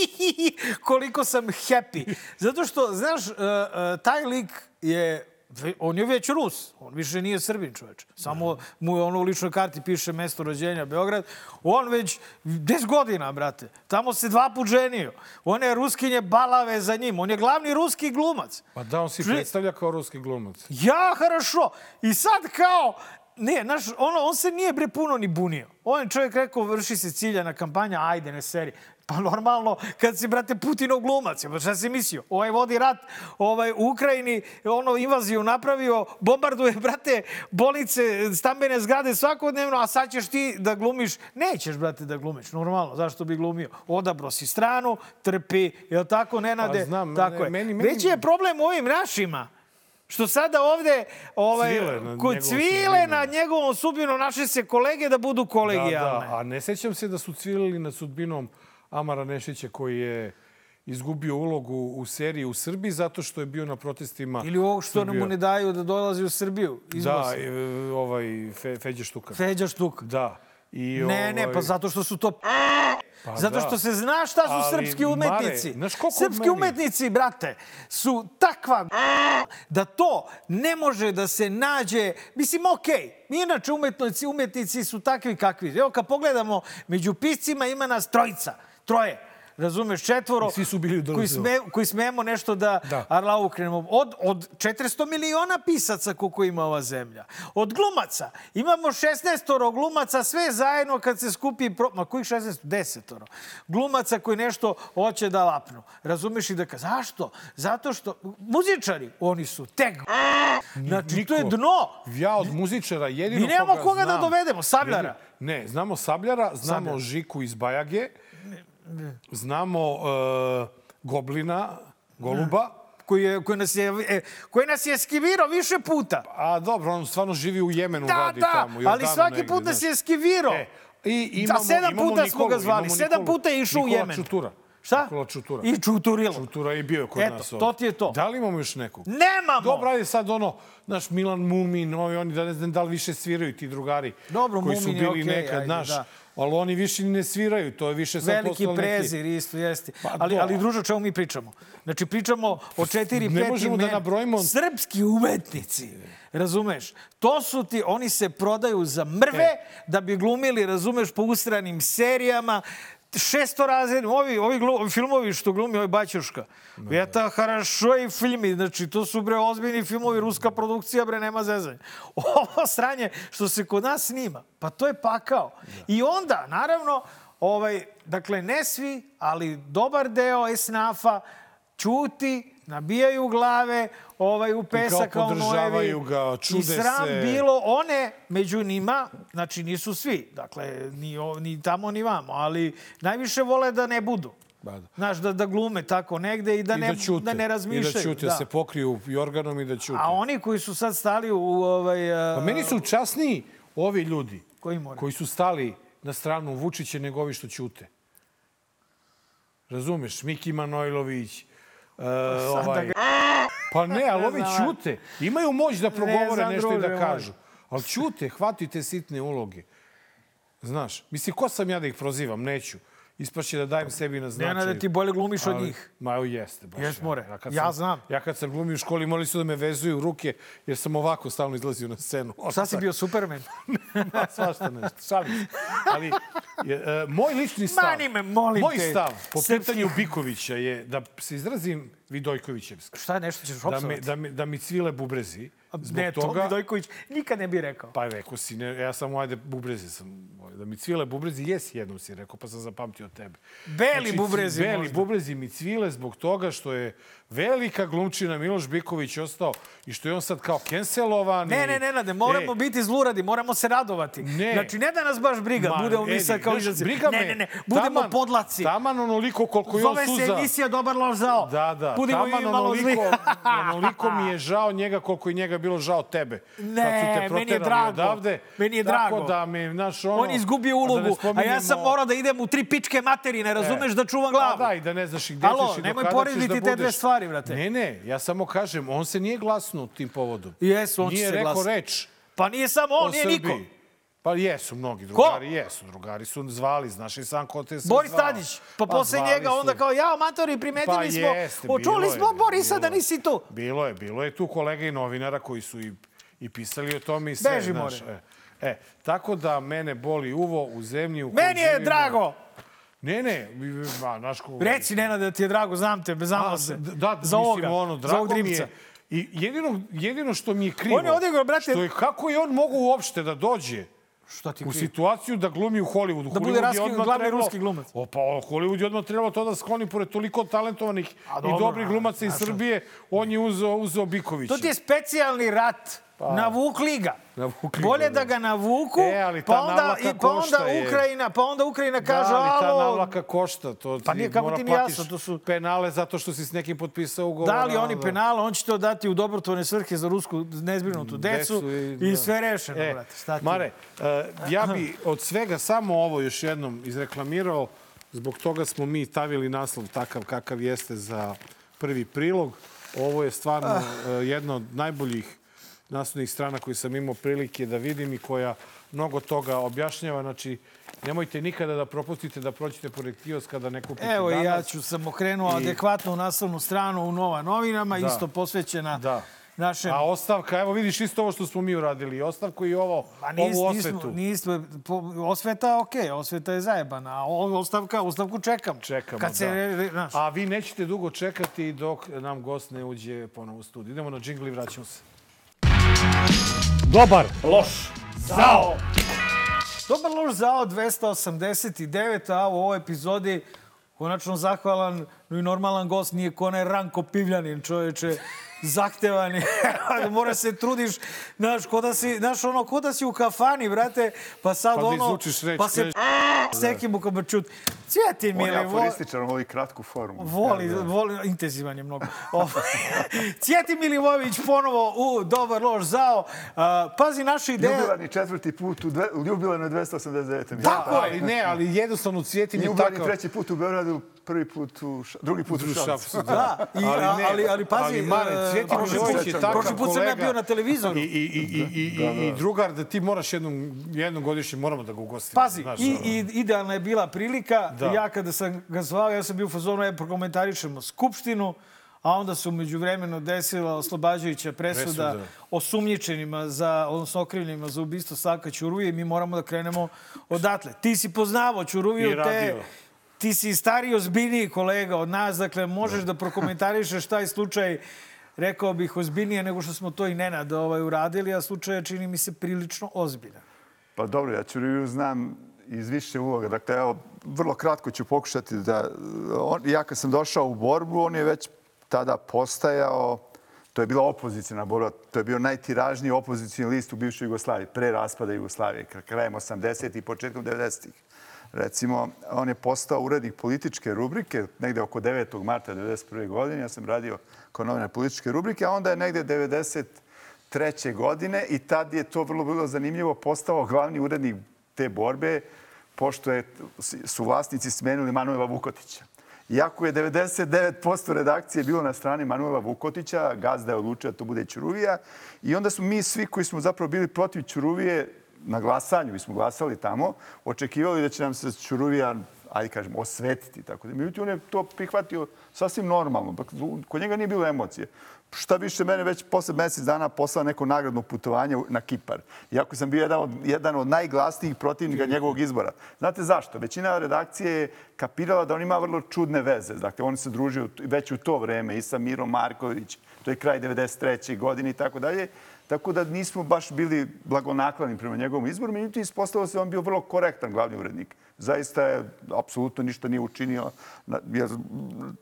Koliko sam happy. Zato što, znaš, uh, uh, taj lik je On je već Rus. On više nije Srbin, čoveče. Samo mu je ono u ličnoj karti piše mesto rođenja Beograd. On već 10 godina, brate. Tamo se dva put ženio. One ruskinje balave za njim. On je glavni ruski glumac. Pa da, on Čuje- predstavlja kao ruski glumac. Ja, хорошо. I sad kao, ne, znaš, ono, on se nije bre puno ni bunio. On je čovjek rekao, vrši se ciljana kampanja, ajde, ne seri. Pa normalno, kad si, brate, Putinov glumac, pa šta si mislio? Ovaj vodi rat ovaj, u Ukrajini, ono, invaziju napravio, bombarduje, brate, bolnice, stambene zgrade svakodnevno, a sad ćeš ti da glumiš. Nećeš, brate, da glumiš, normalno. Zašto bi glumio? Odabro si stranu, trpi, je tako, Nenade? Pa znam, tako ne, je. meni- meni- Već je problem ovim našima. Što sada ovde ovaj, Cvile na kod cvile sudbinom. na njegovom sudbinu naše se kolege da budu Da, kolegijalne. da, a ne sećam se da su cvilili nad sudbinom Amara Nešića koji je izgubio ulogu u seriji u Srbiji zato što je bio na protestima. Ili ovo što nam mu ne daju da dolazi u Srbiju. Da, Izvoz. e, ovaj Fe, Feđe Štukar. Feđa štuk. Da. I, Ne, ne, ovaj, pa zato što su to... pa Zato da. što se zna šta su Ali, srpski Mare, umetnici. znaš koliko srpski meni- umetnici, brate, su takva da to ne može da se nađe... Mislim, okej, inače umetnici, umetnici su takvi kakvi. Evo, kad pogledamo, među piscima ima nas trojica, troje. Razumeš, četvoro, I svi su bili koji, sme, koji smemo nešto da, Da. Arla ukrenemo. Od, od 400 miliona pisaca koliko ima ova zemlja. Od glumaca. Imamo 16 glumaca, sve zajedno kad se skupi... Pro... Ma kojih 16? 10 Glumaca koji nešto hoće da lapnu. Razumeš i da ka... Zašto? Zato što... Muzičari, oni su tek... Znači, to je Niko. dno. Ja od muzičara jedino Mi nemamo koga da znam- dovedemo, Sabljara. Ne, znamo Sabljara, znamo Sabljara. Žiku iz Bajage, znamo uh, Goblina, Goluba. Koji, je, koji, nas je, e, koji nas je skivirao više puta. A dobro, on stvarno živi u Jemenu, Da, radi da, tamo. ali svaki put nas znaš. je skivirao. E, I Da, imamo, sedam imamo puta smo Nikolu, ga zvali, sedam Nikolu. puta je išao u Nikola Jemen. Čutura. Šta? Nikola Čutura. I Čuturilo. Čutura je bio kod Eto, nas. to ovde. ti je to. Da li imamo još nekog? Nemamo! Dobro, ajde sad ono, naš Milan Mumin, ovi, oni da ne znam da li više sviraju ti drugari Dobro, koji su Mumin je bili okej, nekad, ajde, naš, da. Ali oni više ne sviraju, to je više sad Veliki postalo neki... prezir, isto jeste. Pa, ali, ali druže, o čemu mi pričamo? Znači, pričamo o četiri, Ne pet možemo da nabrojimo- Srpski umetnici. Razumeš? To su ti, oni se prodaju za mrve E. da bi glumili, razumeš, po ustranim serijama. Šesto razred, ovi, ovi, glu, ovi filmovi što glumi ovaj Baćuška. Eta, harašo i filmi, znači to su bre ozbiljni filmovi, ruska produkcija, bre, nema zezanja. Ovo sranje što se kod nas snima, pa to je pakao. I onda, naravno, ovaj, dakle, ne svi, ali dobar deo esnafa ćuti, nabijaju glave ovaj, u pesak kao nojevi. ga, čude I sram se. bilo one među njima, znači nisu svi, dakle, ni, ni tamo ni vamo, ali najviše vole da ne budu. Ba da. Znaš, da, da glume tako negde i da, I ne, da ćute. da ne razmišljaju. I da ćute, da. se pokriju jorganom i da ćute. A oni koji su sad stali u ovaj... a, Pa meni su časniji ovi ljudi Koji moraju? koji su stali na stranu Vučića nego ovi što ćute. Razumeš? Miki Manojlović, uh, ovaj... Pa ne, ali ovi ćute. Imaju moć da progovore znam, nešto i da kažu. Ali ćute, hvatite sitne uloge. Znaš, mislim, ko sam ja da ih prozivam? Neću. Ispašće da dajem sebi na značaju. Nenade, ti bolje glumiš od njih. Ma evo jeste. Baš Jes, more. kad Ja sam, znam. Ja kad sam glumio u školi, morali su da me vezuju ruke, jer sam ovako stalno izlazio na scenu. Šta si bio, Superman? Ma, svašta nešto, šalim. Ali je, e, moj lični stav, Mani me, molim moj te. stav po pitanju Bikovića je da se izrazim Vidojkovićevski. Šta, nešto ćeš Da mi, opsovati? da, mi, da mi cvile bubrezi. Zbog ne, to toga, mi Dojković nikad ne bi rekao. Pa rekao si, ne, ja samo ajde bubrezi sam. Da mi cvile bubrezi, jes jednom si rekao, pa sam zapamtio tebe. Beli bubrezi Beli možda. bubrezi mi cvile zbog toga što je velika glumčina Miloš Biković ostao i što je on sad kao kenselovan. Ne, ne, ne, ne, moramo E, biti zluradi, moramo se radovati. Ne. Znači, ne da nas baš briga, Ma, budemo mi sad kao izraci. briga Ne, me. ne, ne, budemo Taman- podlaci. Taman onoliko koliko je on Zove se suza. emisija Dobar loš zao. Da, da. Budemo Taman onoliko, onoliko mi je žao njega koliko i njega bilo žao tebe. Ne, kad su te meni je drago. Odavde. Meni je Tako drago. da mi, znaš, ono... On je izgubio a da ulogu, a ja sam morao da idem u tri pičke materine, razumeš, da čuvam glavu. Pa da, i da ne znaš i gde Alo, ćeš i do nemoj kada porediti da te dve stvari, brate. Ne, ne, ja samo kažem, on se nije glasnuo tim povodom. Jesu, on nije se rekao reč Pa nije samo on, nije Srbiji. niko. Pa jesu mnogi drugari, jesu. Drugari su zvali, znaš i sam ko te sve Boris zvao. Tadić, pa Pa posle njega su. onda kao, ja, amatori, primetili Pa smo, jeste, očuli bilo je, smo Borisa bilo da je. nisi tu. Bilo je, bilo je tu kolega i novinara koji su i, i pisali o tome i sve. Beži, more. e, e, tako da mene boli uvo u zemlji u Meni je živimo. drago. Ne, ne, ma, znaš ko... Reci, Nena, da ti je drago, znam te, znamo se. d- Da, za mislim, ovoga, ono, za drago ovog mi dripca. je. I jedino, jedino što mi je krivo... On je odigrao, brate- Što je, kako je on mogu uopšte da dođe Šta ti u krivo? situaciju da glumi u Hollywoodu. Da bude Hollywood raski- glavni trebalo- ruski glumac. O, pa Hollywood je odmah trebalo to da skloni pored toliko talentovanih A i dobro, dobrih glumaca iz Srbije. On je uzeo, uzeo Bikovića. To ti je specijalni rat. Navukli ga. Pa. Navukli Bolje ga, da da. ga navuku, E, ali pa onda, i, pa onda košta je. Ukrajina, pa onda Ukrajina kaže, da, ali ta navlaka košta. To Pa ti nije, kako ti jasno, to su- penale zato što si s nekim potpisao ugovor. da li oni da. penale, on će to dati u dobrotvorne svrhe za rusku nezbrinutu decu, i, da. sve rešeno, E, brate. Šta ti? Mare, e, ja bi od svega samo ovo još jednom izreklamirao. Zbog toga smo mi stavili naslov takav kakav jeste za prvi prilog. Ovo je stvarno Ah. e, jedna od najboljih naslovnih strana koje sam imao prilike da vidim i koja mnogo toga objašnjava. Znači, nemojte nikada da propustite da prođete pored kioska da ne kupite Evo danas. ja ću sam okrenuo I- adekvatnu naslovnu stranu u Nova novinama, Da. isto posvećena Da. našem... A ostavka, evo vidiš isto ovo što smo mi uradili. Ostavku i ovo, Pa nis, ovu nismo, osvetu. nismo, po, osveta, okej, osveta je zajebana, a o- ostavka, ostavku čekam. Čekamo, Kad se, da. znaš, A vi nećete dugo čekati dok nam gost ne uđe ponovo u studiju. Idemo na džingli i vraćamo se. Dobar, loš, zao. Dobar loš zao 289, a u ovoj epizodi konačno zahvalan no i normalan gost, nije ko onaj Ranko Pivljanin, čoveče, zahtevan je. Mora se trudiš, znaš, ko da si, znaš, ono, ko da si u kafani, brate, pa sad Pa da ono, reč, pa se s nekim u kabačut. Cvjeti, On je mili, aforističan, voli kratku formu. Voli, voli, intenzivan je mnogo. Cvjeti Milivojević ponovo u Dobar loš zao. Pazi, naša ideja... Jubilarni četvrti put u, dve, u jubilarnoj 289. Tako je. Ali ne, ali jednostavno cvijetim I je jubilarni takav... treći put u Beogradu, prvi put u, drugi put u Šapcu. Šapcu, Da, i, ali, ali, ali, ali pazi, ali Mare, e, Cvjetin Milivojević je takav prošli put sam ja bio na televizoru. I, i, i, i, i, i, i drugar, da ti moraš jednom, jednom godišnje, moramo da ga ugostimo. Pazi, znaš, i, i idealna je bila prilika. Da. Ja kada sam ga zvao, ja sam bio u fazonu, ja prokomentarišemo Skupštinu, a onda su među vremenu desila oslobađajuća presuda, Presuda. osumnjičenima za, odnosno okrivljenima za ubistvo Saka Ćuruvije i mi moramo da krenemo odatle. Ti si poznavao Ćuruviju, te, ti si stariji, ozbiljniji kolega od nas, dakle možeš da prokomentarišeš taj slučaj rekao bih ozbiljnije nego što smo to i Nenad ovaj, uradili, a slučaj je, čini mi se prilično ozbiljan. Pa dobro, ja Ćuriju znam iz više uloga. Dakle, evo, vrlo kratko ću pokušati da... On, ja kad sam došao u borbu, on je već tada postajao To je bila opozicijna borba. To je bio najtiražniji opozicijni list u bivšoj Jugoslaviji, pre raspada Jugoslavije, krajem 80. i početkom 90. Recimo, on je postao urednik političke rubrike negde oko 9. marta 1991. godine. Ja sam radio kao novinar političke rubrike, a onda je negde 93. godine i tad je to vrlo bilo zanimljivo postao glavni urednik te borbe pošto je, su vlasnici smenili Manuela Vukotića. Iako je 99% redakcije bilo na strani Manuela Vukotića, gazda je odlučio da to bude Ćuruvija. I onda smo mi svi koji smo zapravo bili protiv Ćuruvije na glasanju, mi smo glasali tamo, očekivali da će nam se Ćuruvija ajde kažem, osvetiti. Tako da. Međutim, on je to prihvatio sasvim normalno. Kod njega nije bilo emocije. Šta više, mene već posle mesec dana poslao neko nagradno putovanje na Kipar. Iako sam bio jedan od, jedan od najglasnijih protivnika njegovog izbora. Znate zašto? Većina redakcije je kapirala da on ima vrlo čudne veze. Dakle, on se družio već u to vreme i sa Mirom Marković, to je kraj 93. godine i tako dalje. Tako da nismo baš bili blagonaklani prema njegovom izboru. Međutim, ispostavilo se da on bio vrlo korektan glavni urednik. Zaista je, apsolutno ništa nije učinio. Jer,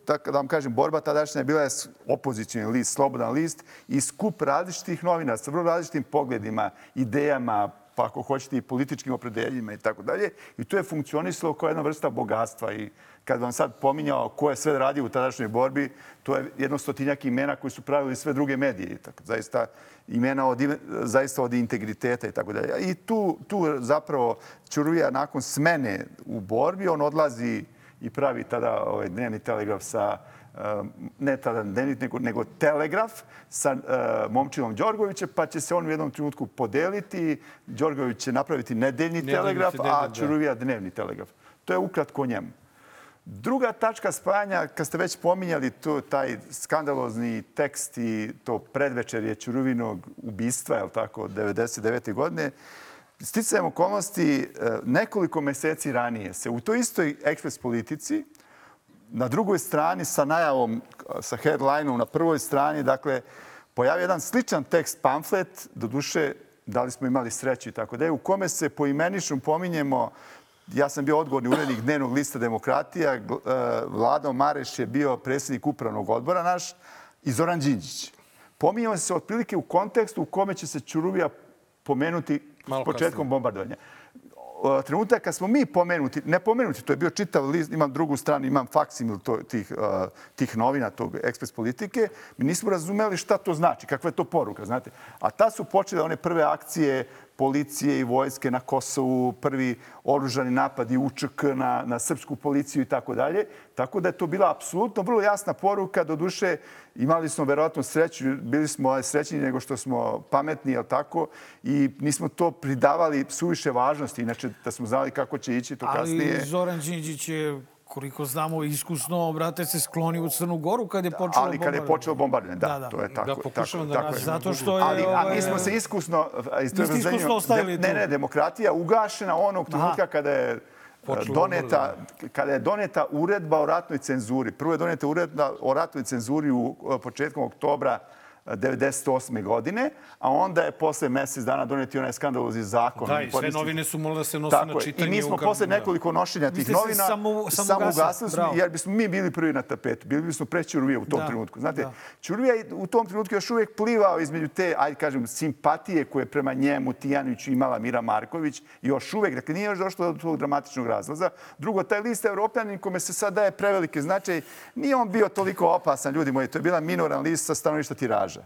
tako da vam kažem, borba tadašnja je bila opozicijni list, slobodan list i skup različitih novina sa vrlo različitim pogledima, idejama, pa ako hoćete i političkim opredeljima i tako dalje. I to je funkcionisalo kao jedna vrsta bogatstva. I kad vam sad pominjao ko je sve radio u tadašnjoj borbi, to je jedno stotinjak imena koji su pravili sve druge medije. Tako, zaista imena od, zaista od integriteta i tako dalje. I tu, tu zapravo Ćuruvija nakon smene u borbi, on odlazi i pravi tada ovaj dnevni telegraf sa ne tada dnevnik, nego, nego telegraf sa uh, momčilom Đorgovićem, pa će se on u jednom trenutku podeliti. Đorgović će napraviti nedeljni Nedeljni telegraf, telegraf, a da. Čuruvija dnevni telegraf. To je ukratko njemu. Druga tačka spajanja, kad ste već pominjali to, taj skandalozni tekst i to predvečerje Čuruvinog ubistva, je tako, 99. godine, sticajem okolnosti e, nekoliko meseci ranije se u toj istoj ekspres politici na drugoj strani sa najavom, sa headlineom na prvoj strani, dakle, pojavio jedan sličan tekst, pamflet, do duše, da li smo imali sreću i tako da je, u kome se poimenično pominjemo ja sam bio odgovorni urednik dnevnog lista demokratija, e, Vlado Mareš je bio predsjednik upravnog odbora naš i Zoran Đinđić. Pominjamo se otprilike u kontekstu u kome će se Čuruvija pomenuti Malo s početkom kasnije. bombardovanja. Trenutak kad smo mi pomenuti, ne pomenuti, to je bio čitav list, imam drugu stranu, imam faksimil tih, uh, tih novina, tog ekspres politike, mi nismo razumeli šta to znači, kakva je to poruka, znate. A ta su počele one prve akcije policije i vojske na Kosovu, prvi oružani napad i UČK na, na srpsku policiju i tako dalje. Tako da je to bila apsolutno vrlo jasna poruka. Do duše imali smo verovatno sreću, bili smo srećniji nego što smo pametni, jel tako? I nismo to pridavali suviše važnosti. Inače, da smo znali kako će ići to kasnije. Ali Zoran Đinđić je koliko znamo, iskusno, brate, se skloni u Crnu Goru kad je počelo Ali kad je počelo bombardovanje, da, Da, da. to je tako. Da, pokušavam da tako, tako je. nađem. Zato što je... Ali a ovaj, mi smo se iskusno... Niste iskusno ostavili Ne, ne, demokratija ugašena onog trenutka kada je e, Počelo doneta, kada je doneta uredba o ratnoj cenzuri. Prvo je doneta uredba o ratnoj cenzuri u e, početkom oktobra 98. godine, a onda je posle mesec dana doneti onaj skandalozni zakon. Da, i sve novine su morale da se nose na je. čitanje. I mi smo posle da. nekoliko nošenja tih novina samo- samo ugasili smo, jer bismo mi bili prvi na tapetu. Bili bismo pre Ćuruvije u tom Da, trenutku. Znate, da. Ćuruvija je u tom trenutku još uvijek plivao između te, ajde kažem, simpatije koje prema njemu Tijaniću imala Mira Marković. Još uvijek, dakle nije još došlo do tog dramatičnog razlaza. Drugo, taj list Evropljanin kome se sad daje prevelike značaj, nije on bio toliko opasan, ljudi moji. To je bila minoran list sa stanovišta tiraža.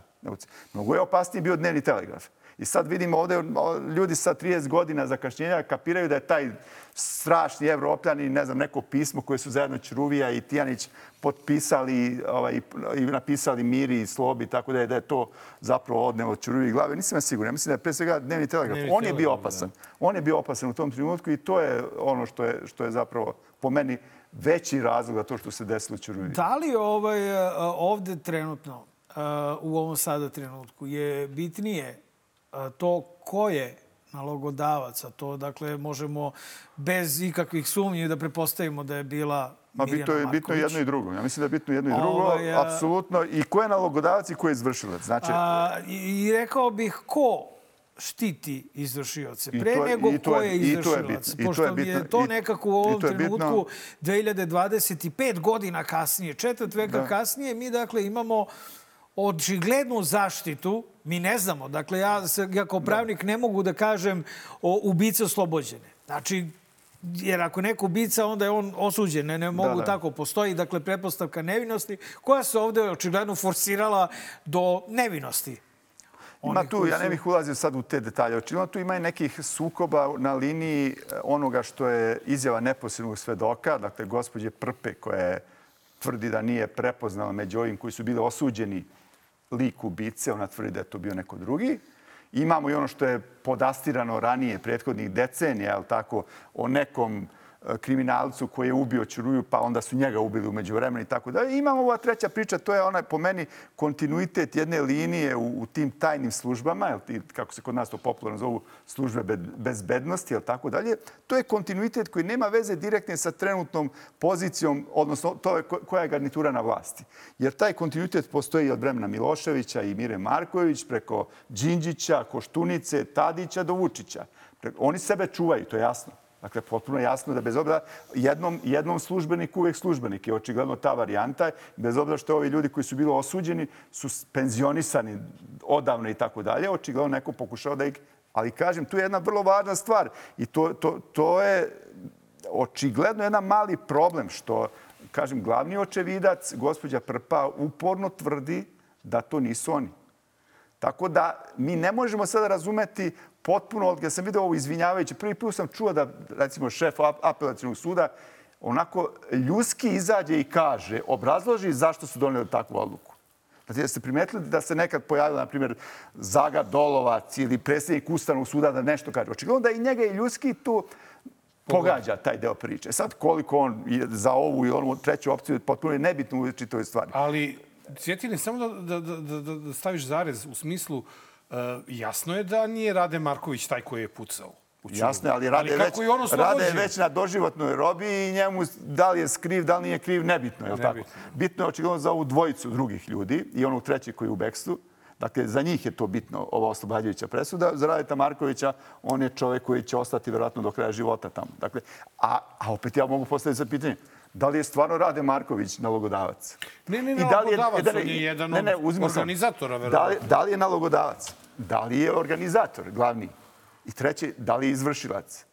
Mnogo je opasniji bio dnevni telegraf. I sad vidimo ovde o, ljudi sa 30 godina zakašnjenja kapiraju da je taj strašni evropljani, ne znam, neko pismo koje su zajedno Ćuruvija i Tijanić potpisali ovaj, i napisali Miri i Slobi, tako da je, da je to zapravo odnelo Ćuruviji glave. Nisam ja siguran. Ja mislim da je pre svega dnevni telegraf. Dnevni On je bio opasan. On je bio opasan u tom trenutku i to je ono što je, što je zapravo po meni veći razlog za to što se desilo Ćuruviji. Da li ovaj, e, ovde trenutno, u ovom sada trenutku, je bitnije to ko je nalogodavac, a to dakle možemo bez ikakvih sumnji da prepostavimo da je bila Ma Mirjana bitno je, bitno je Marković. jedno i drugo. Ja mislim da je bitno jedno i drugo, a- apsolutno. I ko je nalogodavac i ko je izvršilac. Znači, A, i, rekao bih ko štiti izvršioce, I pre to je- nego i to ko je- je i to je izvršilac. bitno, i to je Pošto mi bitno, je to i- nekako u ovom je trenutku 2025 godina kasnije, četvrt veka Da. kasnije, mi dakle imamo očiglednu zaštitu, mi ne znamo. Dakle, ja, se, ja kao pravnik ne mogu da kažem o ubice oslobođene. Znači, jer ako neko ubica, onda je on osuđen. Ne, ne mogu da. tako. Postoji, dakle, pretpostavka nevinosti koja se ovde očigledno forsirala do nevinosti. Ima Onih tu, ja ne bih ulazio sad u te detalje. Očigledno tu ima i nekih sukoba na liniji eh, onoga što je izjava neposrednog svedoka, dakle, gospođe Prpe, koja je tvrdi da nije prepoznala među ovim koji su bili osuđeni lik ubice, ona tvrdi da je to bio neko drugi. Imamo i ono što je podastirano ranije, prethodnih decenija, jel tako, o nekom kriminalcu koji je ubio Ćuruju, pa onda su njega ubili umeđu vremena i tako dalje. Imamo ova treća priča, to je onaj po meni kontinuitet jedne linije u, u tim tajnim službama, jel, ti, kako se kod nas to popularno zovu službe be- bezbednosti, jel tako dalje. To je kontinuitet koji nema veze direktne sa trenutnom pozicijom, odnosno to je ko- koja je garnitura na vlasti. Jer taj kontinuitet postoji od vremena Miloševića i Mire Marković, preko Đinđića, Koštunice, Tadića do Vučića. Oni sebe čuvaju, to je jasno. Dakle, potpuno jasno da bez obzira jednom, jednom službeniku uvek službenik je očigledno ta varijanta. Bez obzira što ovi ljudi koji su bili osuđeni su penzionisani odavno i tako dalje, očigledno neko pokušao da ih... Ali kažem, tu je jedna vrlo važna stvar i to, to, to je očigledno jedan mali problem što, kažem, glavni očevidac, gospođa Prpa, uporno tvrdi da to nisu oni. Tako da mi ne možemo sada razumeti potpuno, ja sam vidio ovo izvinjavajuće, prvi put sam čuo da, recimo, šef ap- apelacijnog suda onako ljudski izađe i kaže, obrazloži zašto su doneli takvu odluku. Znači, jeste primetili da se nekad pojavila, na primjer, Zaga Dolovac ili predsjednik Ustavnog suda da nešto kaže. Očigledno da i njega i ljudski tu pogađa taj deo priče. Sad koliko on je za ovu i onu treću opciju potpuno je nebitno u čitoj stvari. Ali, Cvjetine, samo da, da, da, da, da staviš zarez u smislu, uh, jasno je da nije Rade Marković taj koji je pucao. Jasno, je, ali Rade, ali već, kako je on Rade je već na doživotnoj robi i njemu da li je skriv, da li nije kriv, nebitno. Je li tako? Nebitno. Bitno je očigledno za ovu dvojicu drugih ljudi i onog treći koji je u bekstvu. Dakle, za njih je to bitno, ova oslobađajuća presuda. Za Radeta Markovića, on je čovjek koji će ostati vjerojatno do kraja života tamo. Dakle, a, a opet ja mogu postaviti za pitanje, da li je stvarno Rade Marković nalogodavac? Ne, ne, I da li nalogodavac, da li- on je jedan ne, ne, organizatora, Da li, verovatno. da li je nalogodavac? Da li je organizator glavni? I treće, da li je izvršilac?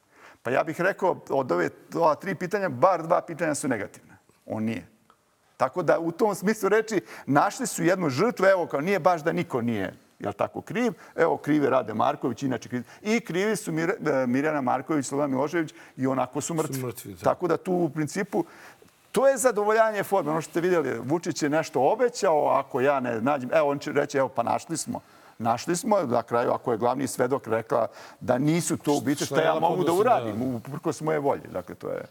Pa ja bih rekao, od ove ova tri pitanja, bar dva pitanja su negativna. On nije. Tako da u tom smislu reči našli su jednu žrtvu, evo kao nije baš da niko nije jel tako kriv, evo krive Rade Marković, inače kriv. I krivi su Mir, e, Mirjana Marković, Slobodan Milošević i onako su mrtvi. mrtvi, da. Tako da tu u principu To je zadovoljanje forme. Ono što ste vidjeli, Vučić je nešto obećao, ako ja ne nađem, evo on će reći, evo pa našli smo. Našli smo, na kraju, ako je glavni svedok rekla da nisu to ubice, Šta ja mogu da uradim, uprkos moje volje. Dakle, to je...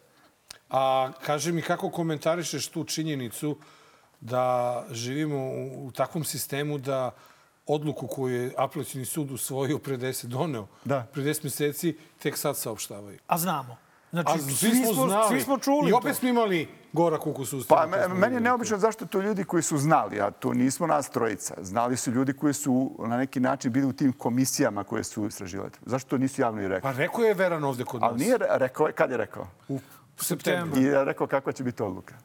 A kaži mi kako komentarišeš tu činjenicu da živimo u, u takvom sistemu da odluku koju je apelacijni sud usvojio pre 10 doneo, Da. pre 10 meseci, tek sad saopštavaju. A znamo. Znači, A svi smo znali. Svi smo čuli I opet to. smo imali gorak ukus u ustavu. Pa me- meni je neobično zašto to ljudi koji su znali, a to nismo nas trojica. Znali su ljudi koji su na neki način bili u tim komisijama koje su istraživali. Zašto to nisu javno i rekli? Pa rekao je Veran ovde kod nas. Ali nije re- rekao, kad je rekao? U septembru. I je rekao kakva će biti odluka.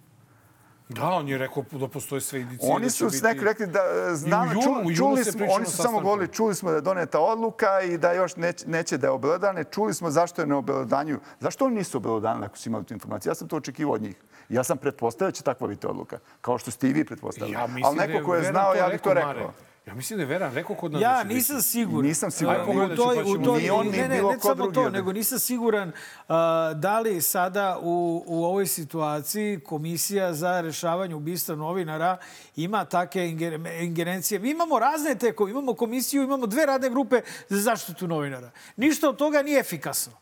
Da, on je rekao da postoje sve indicije. Oni da su s neki rekli da e, znamo, I u junu- u čuli, smo, oni su samo sastanku. govorili, čuli smo da je doneta odluka i da još neće, neće da je obelodane. Čuli smo zašto je ne obelodanju. Zašto oni nisu obelodanili ako su imali tu informaciju? Ja sam to očekivao od njih. Ja sam pretpostavio da će takva biti odluka. Kao što ste i vi pretpostavili. Ja Ali da neko ko je znao, ja bih to Mare. Ja mislim da je Veran rekao kod nas da Ja biti. nisam siguran. Nisam siguran. Ajde, U pogledat ću, toj, pa u ćemo toj, Ni on, ni ne, ne, bilo ne ko samo drugi to, nego nisam siguran a, da li sada u, u ovoj situaciji Komisija za rešavanje ubistva novinara ima take inger- ingerencije. Mi imamo razne te, ko- imamo komisiju, imamo dve radne grupe za zaštitu novinara. Ništa od toga nije efikasno.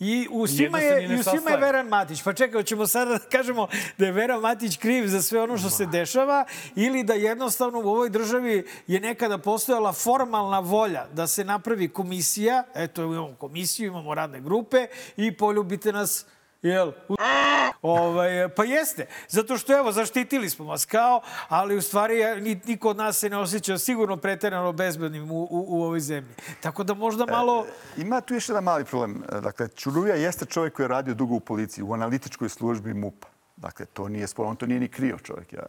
I u svima, je, i u svima je. Veran Matić. Pa čekaj, hoćemo sada da kažemo da je Veran Matić kriv za sve ono što se dešava ili da jednostavno u ovoj državi je nekada postojala formalna volja da se napravi komisija, eto imamo komisiju, imamo radne grupe i poljubite nas Jel? U... Ovaj, pa jeste. Zato što, evo, zaštitili smo vas kao, ali u stvari niko od nas se ne osjeća sigurno preterano bezbednim u, u, u ovoj zemlji. Tako da možda malo... Ima tu još jedan mali problem. Dakle, Čuruvija jeste čovjek koji je radio dugo u policiji, u analitičkoj službi MUP-a. Dakle, to nije sporo, on to nije ni krio čovjek. Ja,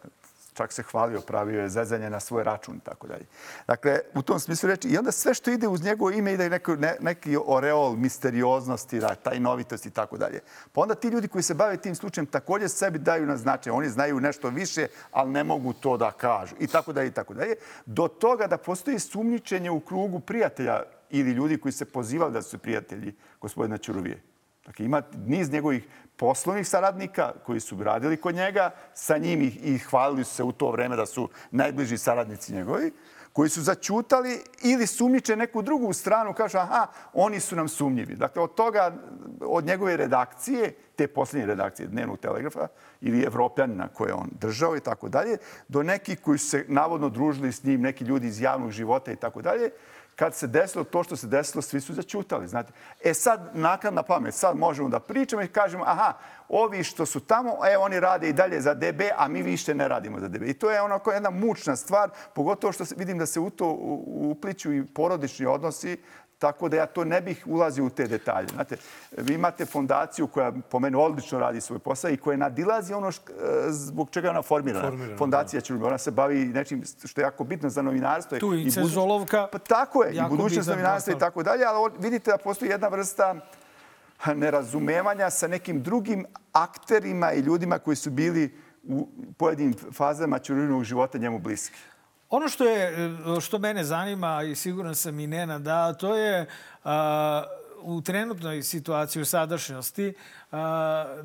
čak se hvalio, pravio je zezanje na svoj račun i tako dalje. Dakle, u tom smislu reči, i onda sve što ide uz njegovo ime ide neko, ne, neki oreol misterioznosti, da, tajnovitosti i tako dalje. Pa onda ti ljudi koji se bave tim slučajem također sebi daju na značaj. Oni znaju nešto više, ali ne mogu to da kažu. I tako dalje, i tako dalje. Do toga da postoji sumnjičenje u krugu prijatelja ili ljudi koji se pozivali da su prijatelji gospodina Ćuruvije. Dakle, ima niz njegovih poslovnih saradnika koji su radili kod njega, sa njim i, i hvalili su se u to vreme da su najbliži saradnici njegovi, koji su začutali ili sumnjiče neku drugu stranu, kažu aha, oni su nam sumnjivi. Dakle, od toga, od njegove redakcije, te posljednje redakcije Dnevnog telegrafa ili Evropljanina koje je on držao i tako dalje, do nekih koji su se navodno družili s njim, neki ljudi iz javnog života i tako dalje, kad se desilo to što se desilo, svi su začutali. Znate. E sad, nakladna pamet, sad možemo da pričamo i kažemo, aha, ovi što su tamo, e, oni rade i dalje za DB, a mi više ne radimo za DB. I to je onako jedna mučna stvar, pogotovo što vidim da se u to upliću i porodični odnosi, tako da ja to ne bih ulazio u te detalje. Znate, vi imate fondaciju koja po meni odlično radi svoj posao i koja nadilazi ono šk- e, zbog čega je ona formirana. Formirana, Fondacija Ćurubija. Ona se bavi nečim što je jako bitno za novinarstvo. Tu i buduć- Cezulovka. Pa tako je, i budućnost novinarstva i tako dalje, ali vidite da postoji jedna vrsta nerazumevanja sa nekim drugim akterima i ljudima koji su bili u pojedinim fazama Ćurinovog života njemu bliski. Ono što je što mene zanima i siguran sam i Nena da to je a, u trenutnoj situaciji u sadašnjosti a,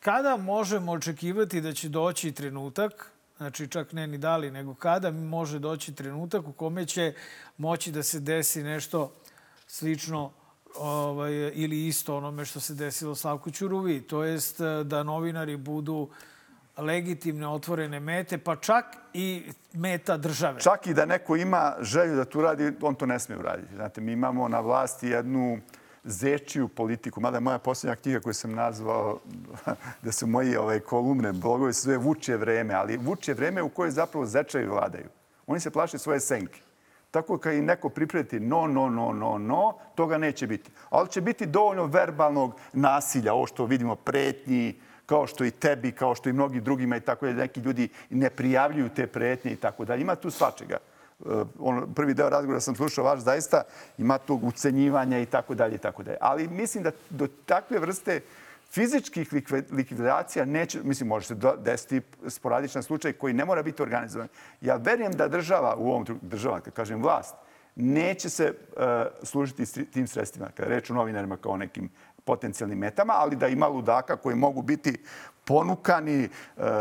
kada možemo očekivati da će doći trenutak, znači čak ne ni da li, nego kada može doći trenutak u kome će moći da se desi nešto slično ovaj, ili isto onome što se desilo Slavku Ćuruvi. To jest da novinari budu legitimne, otvorene mete, pa čak i meta države. Čak i da neko ima želju da tu radi, on to ne smije uraditi. Znate, mi imamo na vlasti jednu zečiju politiku. Mada moja posljednja knjiga koju sam nazvao, da su moji ovaj, kolumne, blogovi, se zove Vučje vreme, ali Vučje vreme u kojoj zapravo zečaji vladaju. Oni se plaše svoje senke. Tako kad i neko pripreti no, no, no, no, no, toga neće biti. Ali će biti dovoljno verbalnog nasilja, ovo što vidimo, pretnji, kao što i tebi, kao što i mnogi drugima i tako da neki ljudi ne prijavljuju te pretnje i tako dalje. Ima tu svačega. On, prvi deo razgovora sam slušao vaš, zaista ima tu ucenjivanja i tako dalje i tako dalje. Ali mislim da do takve vrste fizičkih likvidacija neće, mislim, može se desiti sporadičan slučaj koji ne mora biti organizovan. Ja verujem da država, u ovom država, kad kažem vlast, neće se uh, služiti tim sredstvima. Kada reč o novinarima kao nekim potencijalnim metama, ali da ima ludaka koji mogu biti ponukani e,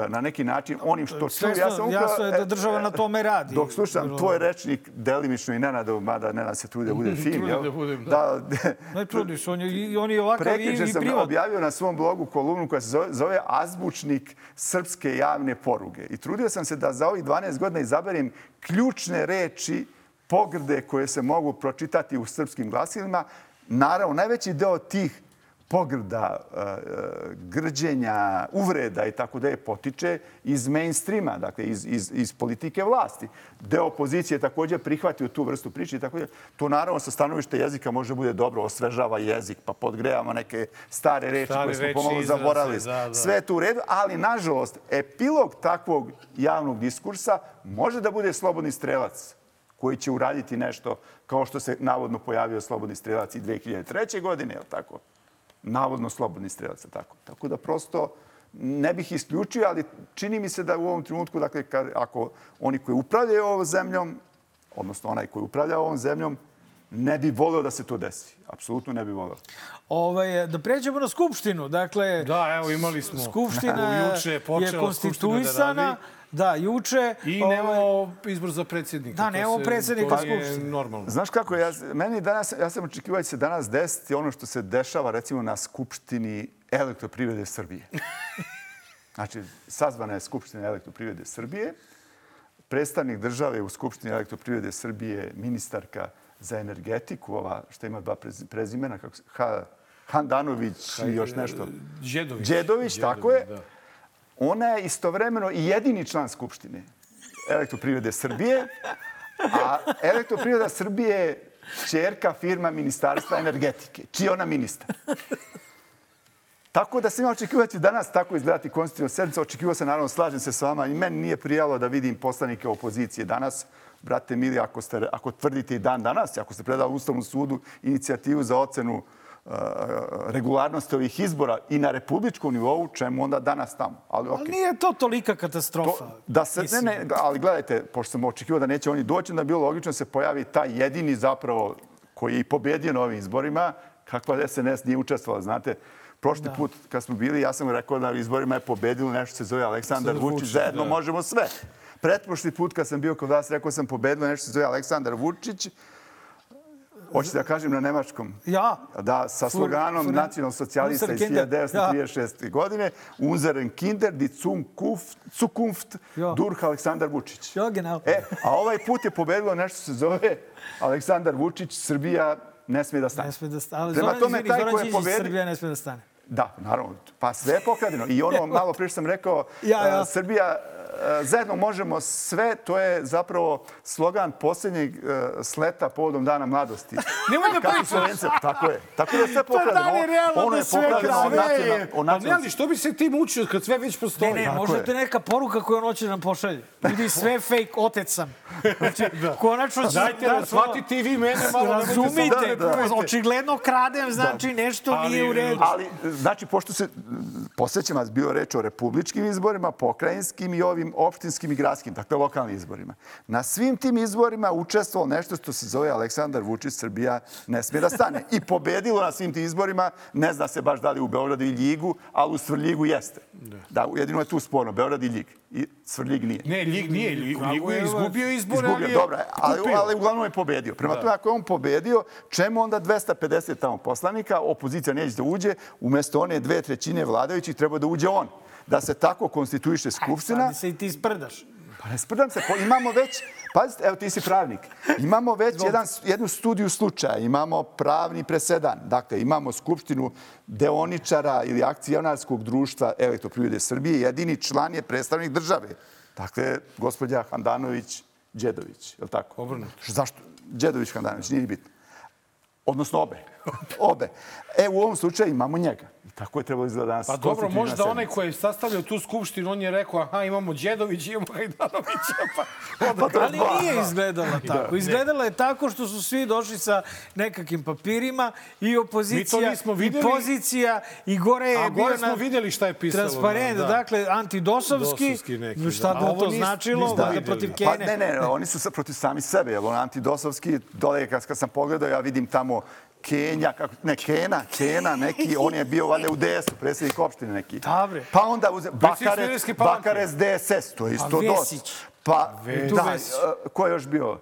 na neki način onim što čuju. Ja sam upravo, jasno je da država na tome radi. Dok slušam tvoj rečnik, delimično i Nenadov, mada Nenad se trudi da bude fin. Trudi da budem, da. Ne trudiš, on je, on je ovakav i, i sam objavio na svom blogu kolumnu koja se zove, zove Azbučnik srpske javne poruge. I trudio sam se da za ovih 12 godina izaberem ključne reči pogrde koje se mogu pročitati u srpskim glasilima. Naravno, najveći deo tih pogrda, e, e, grđenja, uvreda i tako da je potiče iz mainstreama, dakle iz, iz, iz politike vlasti. Deo opozicije također prihvatio tu vrstu priče i tako da. To naravno sa stanovište jezika može bude dobro, osvežava jezik, pa podgrejamo neke stare reči stare koje smo pomalo zaboravili. Da, da. Sve je tu u redu, ali nažalost epilog takvog javnog diskursa može da bude slobodni strelac koji će uraditi nešto kao što se navodno pojavio slobodni strelac i 2003. godine, je li tako? Navodno slobodni strelaca. Tako. tako da prosto ne bih isključio, ali čini mi se da u ovom trenutku, dakle, kad, ako oni koji upravljaju ovom zemljom, odnosno onaj koji upravlja ovom zemljom, ne bi volio da se to desi. Apsolutno ne bi volio. Ovaj, da pređemo na Skupštinu. Dakle, da, evo imali smo. Skupština juče je, je konstituisana. Da radi. Da, juče... I ovaj... nemamo izbor za predsjednika. Da, nemamo predsjednika Skupštine. normalno. Znaš kako, ja, meni danas, ja sam očekivao da se danas desiti ono što se dešava recimo na Skupštini elektroprivrede Srbije. Znači, sazvana je Skupština elektroprivrede Srbije. Predstavnik države u Skupštini elektroprivrede Srbije, ministarka za energetiku, ova što ima dva prezimena, kako se, ha, Handanović i još nešto. Đedović. Đedović, tako je. Da ona je istovremeno i jedini član Skupštine elektroprivrede Srbije, a elektroprivreda Srbije je čerka firma Ministarstva energetike. Čiji ona ministar? Tako da se ima očekivati danas tako izgledati konstitutivna sedmica. Očekivao se, naravno, slažem se s vama i meni nije prijalo da vidim poslanike opozicije danas. Brate Mili, ako, ste, ako tvrdite i dan danas, ako ste predali Ustavnom sudu inicijativu za ocenu regularnosti ovih izbora i na republičkom nivou, čemu onda danas tamo. Ali, okay. ali nije to tolika katastrofa. To, da se, ne, ne, ali gledajte, pošto sam očekivao da neće oni doći, da bi bilo logično da se pojavi taj jedini zapravo koji je i pobedio na ovim izborima, kakva SNS nije učestvovala, znate. Prošli da. put kad smo bili, ja sam rekao da na izborima je pobedilo nešto se zove Aleksandar Vučić, zajedno da. možemo sve. Pretprošli put kad sam bio kod vas, rekao sam pobedilo nešto se zove Aleksandar Vučić, Hoćete da kažem na nemačkom? Ja. Da, sa sloganom nacionalnog socijalista iz 1936. Ja. godine Unseren Kinder, die Zukunft, Zukunft ja. durch Aleksandar Vučić. Ja, genau. E, a ovaj put je pobedilo nešto se zove Aleksandar Vučić, Srbija ne smije da stane. Ne smije da stane. Prema Zoran, tome, taj ko je pobedio... Srbija ne smije da stane. Da, naravno. Pa sve je pokradeno. I ono, malo prije sam rekao, ja, ja. Srbija E, zajedno možemo sve, to je zapravo slogan posljednjeg e, sleta povodom Dana mladosti. Nemoj da pričaš. Tako je. Tako da je sve pokradeno. Pa da je realno ono da sve krade. Pa ne, ali što bi se ti mučio kad sve već postoji? Ne, ne, možda to neka poruka koju on hoće nam pošalje. Ljudi, sve fake, otec sam. Znači, da. konačno će... Dajte, da, shvatite i vi mene malo. Razumite, da, da, očigledno kradem, znači nešto nije u redu. Ali, znači, pošto se, posjećam vas, bio reč o republičkim izborima, pokrajinskim i ovim ovim opštinskim i gradskim, dakle lokalnim izborima. Na svim tim izborima učestvovalo nešto što se zove Aleksandar Vučić, Srbija ne smije da stane. I pobedilo na svim tim izborima, ne zna se baš da li u Beogradu i Ljigu, ali u Svrljigu jeste. Da, jedino je tu sporno, Beograd i Ljig. I Svrljig nije. Ne, Lig nije. Ligu je izgubio izbore, Izgubio, ali je dobro, ali, kupio. ali uglavnom je pobedio. Prema tome, ako je on pobedio, čemu onda 250 tamo poslanika, opozicija neće da uđe, umjesto one dve trećine vladajućih treba da uđe on. Da se tako konstituiše Skupština. Sad se i ti sprdaš. Pa ne sprdam se, imamo već, pazite, evo ti si pravnik, imamo već jedan, jednu studiju slučaja, imamo pravni presedan, dakle imamo skupštinu deoničara ili akcionarskog društva Elektroprivrede Srbije, jedini član je predstavnik države. Dakle, gospođa Handanović, Đedović, je li tako? Obrnuto. Zašto? Đedović, Handanović, nije ni bitno. Odnosno obe. Obe. E, u ovom slučaju imamo njega. Tako je trebalo izgleda danas. Pa dobro, možda onaj koji je sastavljao tu skupštinu, on je rekao, aha, imamo Đedović, imamo Hajdanovića, pa... Pa Ali nije izgledala tako. Izgledala je tako što su svi došli sa nekakvim papirima i opozicija, i pozicija, i gore je A bio gore smo na- videli šta je pisalo. Transparent, da. dakle, antidosovski. Dosovski neki, šta da. da to nis- značilo? Valjda videli. protiv Pa Kene. ne, ne, oni su sa protiv sami sebe, jer on antidosovski, dole kad, kad sam pogledao, ja vidim tamo Kenja, kako, ne, Kena, Kena, neki, on je bio valjda u DS-u, predsjednik opštine neki. Dobre. Pa onda uze, Bakare. Bakare SDS, to je isto Pa DOS. Vesić. Pa, Tu da, Vesić. e, ko je još bio?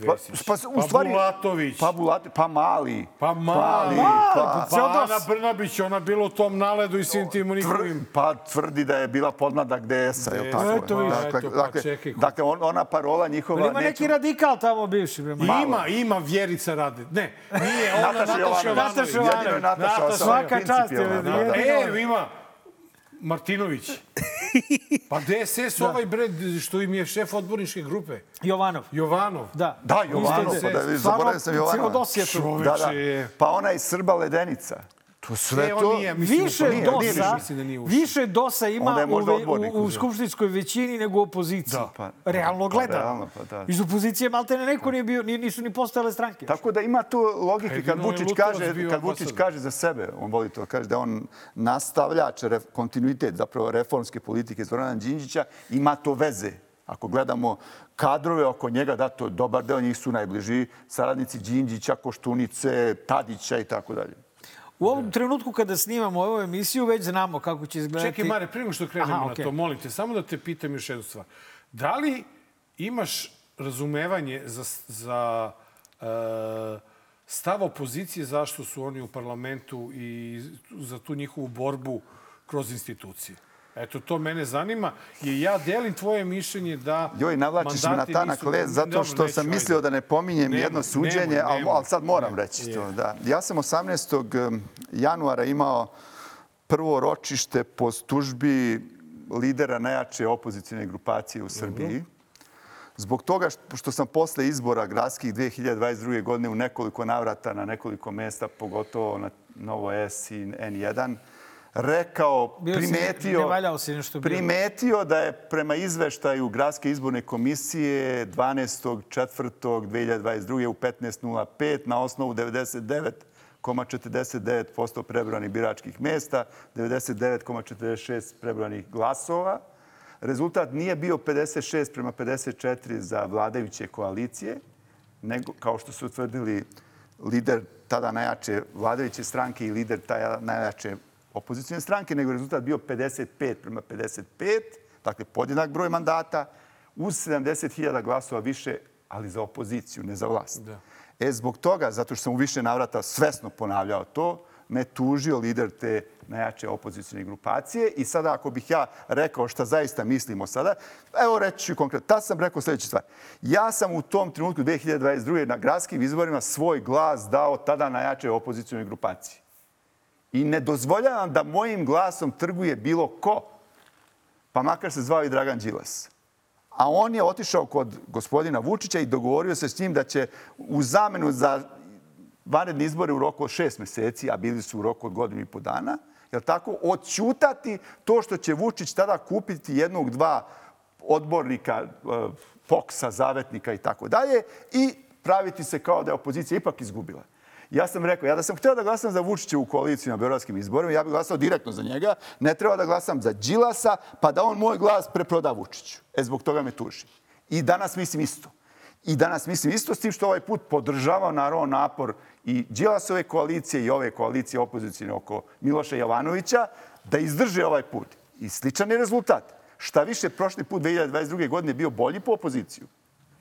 Pa, Vesić. pa, u Pa stvari, Bulatović. Pa Bulatović, pa Mali. Pa Mali. pa, Pa Ana Brnabić, ona bila u tom naledu i svim tim Tvr, njihovim... pa tvrdi da je bila podmladak DS-a, je li tako? Eto dakle, Eto, pa dakle, čekaj. dakle on, ona parola njihova... Ali ima neki radikal tamo bivši. bre, malo. Ima, ima Vjerica Rade. Ne, nije ona Nataša Nataša Jovanović. Nataša Jovanović. Svaka čast E, ima Martinović. Pa DSS ovaj bre, što im je šef odborničke grupe. Jovanov. Jovanov. Da. Da, Jovanov, pa da, zaboravio sam Jovanova. Cijelo dosje Da, da. Pa ona iz Srba Ledenica. Sve to... nije, mislim, Više pa nije, dosa, nije više. Mislim da nije ušao. više dosa ima u, u, u skupštinskoj većini nego u opoziciji. Da. Pa- realno pa gleda. realno, pa da. Iz opozicije malte ne neko nije bio, ni- nisu ni postojale stranke. Tako da ima tu logike kad Vučić kaže, kad Vučić kaže za sebe, on voli to, kaže da on nastavljač, ref, kontinuitet zapravo reformske politike Zorana Đinđića, ima to veze. Ako gledamo kadrove oko njega, da, to dobar deo njih su najbliži saradnici Đinđića, Koštunice, Tadića i tako dalje. U ovom trenutku kada snimamo ovu emisiju već znamo kako će izgledati. Čekaj, Mare, prije što krenemo Aha, na okej. to, molim te, samo da te pitam još jednu stvar. Da li imaš razumevanje za, za uh, stav opozicije zašto su oni u parlamentu i za tu njihovu borbu kroz institucije? Eto, to mene zanima, jer ja delim tvoje mišljenje da Joj, navlačiš me na tanak nisu- zato što neću, sam ajde. mislio da ne pominjem Nemoj, jedno suđenje, nemoj, ali, nemoj. ali sad moram reći to. Da. Ja sam 18. januara imao prvo ročište po tužbi lidera najjače opozicijne grupacije u Srbiji. Zbog toga što sam posle izbora gradskih 2022. godine u nekoliko navrata na nekoliko mesta, pogotovo na Novo S i N1, rekao, Bio primetio, si nešto primetio da je prema izveštaju Gradske izborne komisije 12.4.2022. u 15.05 na osnovu 99,49% prebranih biračkih mesta, 99,46 prebranih glasova. Rezultat nije bio 56 prema 54 za vladajuće koalicije, nego, kao što su utvrdili lider tada najjače vladajuće stranke i lider tada najjače opozicijne stranke, nego je rezultat bio 55 prema 55, dakle podjednak broj mandata, uz 70.000 glasova više, ali za opoziciju, ne za vlast. Da. E, zbog toga, zato što sam u više navrata svesno ponavljao to, me tužio lider te najjače opozicijne grupacije i sada ako bih ja rekao šta zaista mislimo sada, evo reći ću konkretno. Tad sam rekao sljedeću stvar. Ja sam u tom trenutku 2022. na gradskim izborima svoj glas dao tada najjače opozicijnoj grupaciji. I ne dozvoljavam da mojim glasom trguje bilo ko, pa makar se zvao i Dragan Đilas. A on je otišao kod gospodina Vučića i dogovorio se s njim da će u zamenu za vanredne izbore u roku od šest meseci, a bili su u roku od godinu i po dana, jel tako, odćutati to što će Vučić tada kupiti jednog, dva odbornika, eh, Foksa, Zavetnika i tako dalje i praviti se kao da je opozicija ipak izgubila. Ja sam rekao, ja da sam hteo da glasam za Vučića u koaliciju na beogradskim izborima, ja bih glasao direktno za njega. Ne treba da glasam za Đilasa, pa da on moj glas preproda Vučiću. E, zbog toga me tuži. I danas mislim isto. I danas mislim isto s tim što ovaj put podržava naravno napor i Đilasove koalicije i ove koalicije opozicijne oko Miloša Jovanovića da izdrže ovaj put. I sličan je rezultat. Šta više, prošli put 2022. godine bio bolji po opoziciju.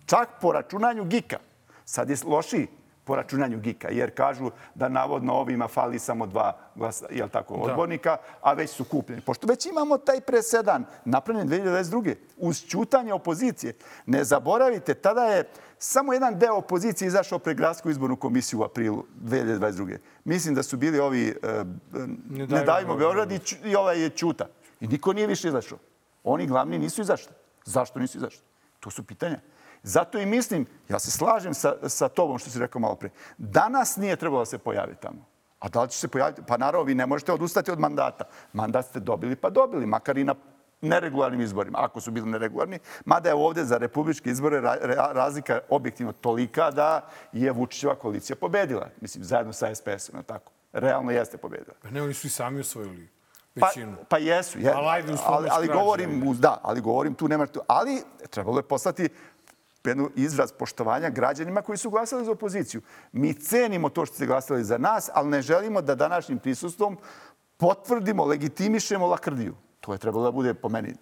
Čak po računanju Gika. Sad je lošiji po računanju Gika, jer kažu da navodno ovima fali samo dva glasa, jel tako, odbornika, a već su kupljeni. Pošto već imamo taj presedan napravljen 2022. uz čutanje opozicije. Ne zaboravite, tada je samo jedan deo opozicije izašao pre gradsku izbornu komisiju u aprilu 2022. Mislim da su bili ovi uh, ne, ne davimo Beograd i, i ovaj je Ćuta. I niko nije više izašao. Oni glavni nisu izašli. Zašto nisu izašli? To su pitanja. Zato i mislim, ja se slažem sa, sa tobom što si rekao malo pre, danas nije trebalo da se pojavi tamo. A da li će se pojaviti? Pa naravno, vi ne možete odustati od mandata. Mandat ste dobili, pa dobili, makar i na neregularnim izborima, ako su bili neregularni. Mada je ovde za republičke izbore razlika objektivno tolika da je Vučićeva koalicija pobedila. Mislim, zajedno sa SPS-om, tako. Realno jeste pobedila. Pa ne, oni su i sami osvojili većinu. Pa, pa jesu, je. Ali, ali, ali govorim, da, ali govorim tu nema tu. Ali trebalo je poslati jednu izraz poštovanja građanima koji su glasali za opoziciju. Mi cenimo to što ste glasali za nas, ali ne želimo da današnjim prisustvom potvrdimo, legitimišemo lakrdiju. To je trebalo da bude po meni.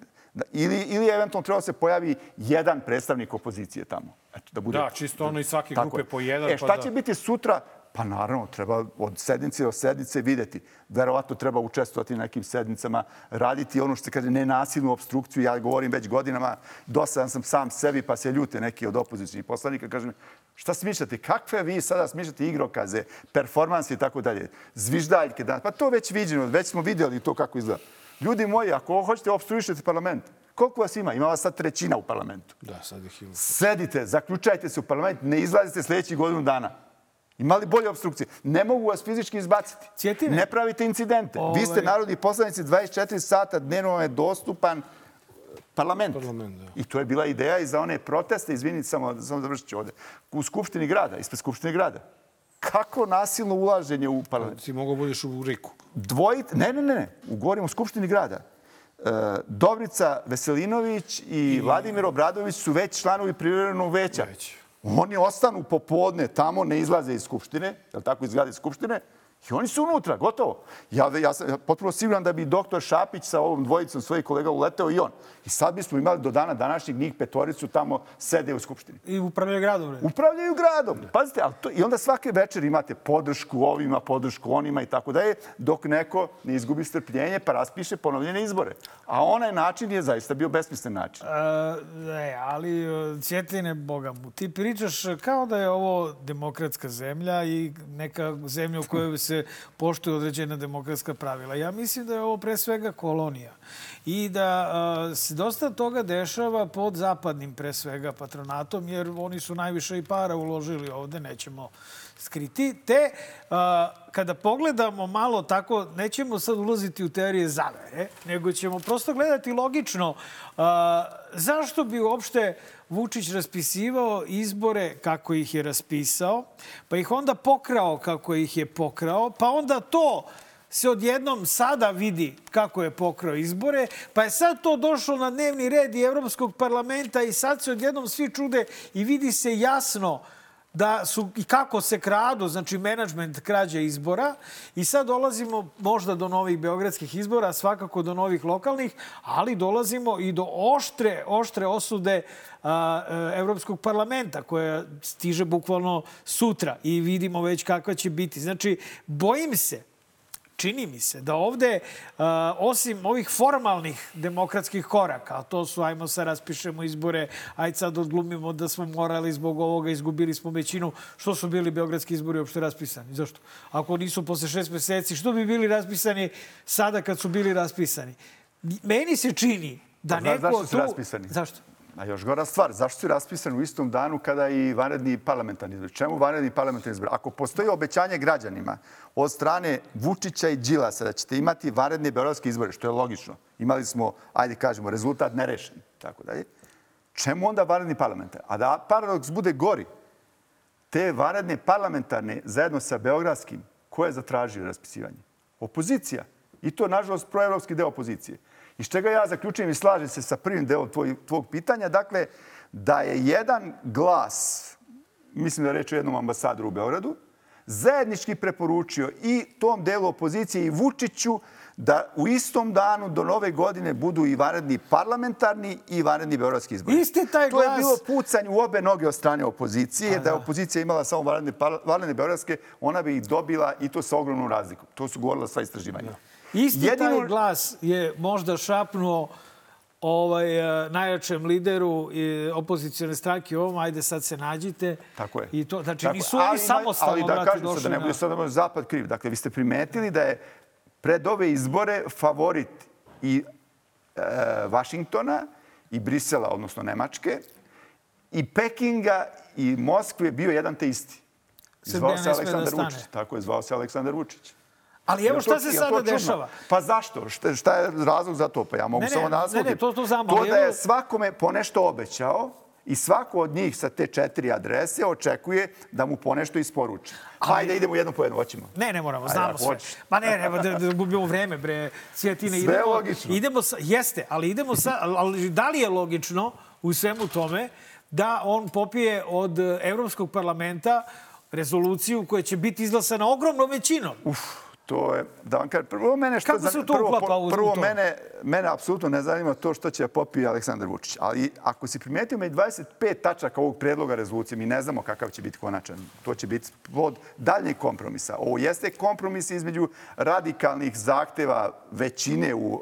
Ili, ili eventualno treba da se pojavi jedan predstavnik opozicije tamo. Eto, da, bude, da, čisto ono iz svake grupe po jedan. E, šta pa će da... biti sutra? Pa naravno, treba od sednice do sednice videti. Verovatno treba učestvovati na nekim sednicama, raditi ono što se kaže nenasilnu obstrukciju. Ja govorim već godinama, dosadan sam sam sebi, pa se ljute neki od opozicijnih poslanika. Kažem, šta smišljate? Kakve vi sada smišljate igrokaze, performanse i tako dalje? Zviždaljke. Da, pa to već viđeno, već smo vidjeli to kako izgleda. Ljudi moji, ako hoćete obstruišete parlament, koliko vas ima? Ima vas sad trećina u parlamentu. Da, sad ih ima. Sedite, zaključajte se u parlament, ne izlazite sljedećih godinu dana. Ima li bolje obstrukcije? Ne mogu vas fizički izbaciti. Cjetine. Ne pravite incidente. Ove... Vi ste narodni poslanici 24 sata dnevno vam je dostupan parlament. parlament da. I to je bila ideja i za one proteste, izvinite samo, samo završit ću ovde, u Skupštini grada, ispred Skupštine grada. Kako nasilno ulaženje u parlament? Ti mogu budeš u Riku. Dvojit, ne, ne, ne, ne. Govorim u Skupštini grada. E, Dobrica Veselinović i, I Vladimir Obradović su već članovi privremenog veća. Već. Oni ostanu popodne tamo, ne izlaze iz Skupštine, je tako izgleda iz Skupštine, I oni su unutra, gotovo. Ja, ja sam potpuno siguran da bi doktor Šapić sa ovom dvojicom svojih kolega uleteo i on. I sad bismo imali do dana današnjeg njih petoricu tamo sede u Skupštini. I upravljaju gradom. Ne? Upravljaju gradom. Pazite, ali to, i onda svake večer imate podršku ovima, podršku onima i tako da je, dok neko ne izgubi strpljenje pa raspiše ponovljene izbore. A onaj način je zaista bio besmislen način. E, ne, ali e, Cjetine, Boga mu, ti pričaš kao da je ovo demokratska zemlja i neka zemlja u kojoj se poštuju određena demokratska pravila. Ja mislim da je ovo pre svega kolonija i da se dosta toga dešava pod zapadnim pre svega patronatom, jer oni su najviše i para uložili ovde, nećemo skriti. Te, a, kada pogledamo malo tako, nećemo sad ulaziti u teorije zavere, nego ćemo prosto gledati logično a, zašto bi uopšte Vučić raspisivao izbore kako ih je raspisao, pa ih onda pokrao kako ih je pokrao, pa onda to se odjednom sada vidi kako je pokrao izbore, pa je sad to došlo na dnevni red i Evropskog parlamenta i sad se odjednom svi čude i vidi se jasno uh, da su i kako se kradu, znači menadžment krađa izbora i sad dolazimo možda do novih beogradskih izbora, svakako do novih lokalnih, ali dolazimo i do oštre, oštre osude a, e, Evropskog parlamenta koja stiže bukvalno sutra i vidimo već kakva će biti. Znači, bojim se čini mi se da ovde, uh, osim ovih formalnih demokratskih koraka, a to su ajmo se raspišemo izbore, ajde sad odglumimo da smo morali zbog ovoga, izgubili smo većinu, što su bili beogradski izbori uopšte raspisani? Zašto? Ako nisu posle šest meseci, što bi bili raspisani sada kad su bili raspisani? Meni se čini da Pa, neko zašto su tu... raspisani? Zašto? A još gora stvar, zašto su raspisani u istom danu kada i vanredni parlamentarni izbori? Čemu vanredni parlamentarni izbori? Ako postoji obećanje građanima od strane Vučića i Đilasa da ćete imati vanredne beogradske izbore, što je logično, imali smo, ajde kažemo, rezultat nerešen, tako dalje, čemu onda vanredni parlamentar? A da paradoks bude gori, te vanredne parlamentarne zajedno sa Beogradskim, ko je zatražio raspisivanje? Opozicija. I to, nažalost, proevropski deo opozicije. Iz čega ja zaključujem i slažem se sa prvim delom tvoj, tvog pitanja, dakle, da je jedan glas, mislim da reče o jednom ambasadoru u Beogradu, zajednički preporučio i tom delu opozicije i Vučiću da u istom danu do nove godine budu i vanredni parlamentarni i vanredni beogradski izbori. Isti taj to je glas- bilo pucanje u obe noge od strane opozicije. A, da je da. opozicija imala samo vanredne, vanredne beogradske, ona bi ih dobila i to sa ogromnom razlikom. To su govorila sva istraživanja. Isti Jedino- taj glas je možda šapnuo ovaj, eh, najjačem lideru i opozicione stranke ovom, ajde sad se nađite. Tako je. I to, znači, Tako, nisu oni ali, samostalno, Ali da kažem sad, da ne bude sad da zapad kriv. Dakle, vi ste primetili da je pred ove izbore favorit i e, Vašingtona i Brisela, odnosno Nemačke, i Pekinga i Moskve bio jedan te isti. Zvao se da Aleksandar. Vučić. Tako je, zvao se Aleksandar Vučić. Ali evo šta se sada dešava. Pa zašto? Šta, šta je razlog za to? Pa ja mogu Ne, ne, samo ne, naslutim. ne, to- to znam, To da je svakome ponešto obećao i svako od njih sa te četiri adrese očekuje da mu ponešto isporuči. Hajde, idemo jedno po jedno, hoćemo. Ne, ne moramo, Ajde, znamo ako sve. hoćeš. Ma ne, ne, da, da gubimo vreme, bre, Cvjetine. Sve idemo, logično. Idemo sa, jeste, ali idemo sa, ali da li je logično u svemu tome da on popije od Evropskog parlamenta rezoluciju koja će biti izglasana ogromnom većinom? Uf, to je, da vam kažem, prvo mene što... Kako se to prvo, uklapa u- Prvo, to? mene, mene apsolutno ne zanima to što će popiti Aleksandar Vučić. Ali ako si primetio me 25 tačaka ovog predloga rezolucije, mi ne znamo kakav će biti konačan. To će biti plod daljnjeg kompromisa. Ovo jeste kompromis između radikalnih zahteva većine u uh,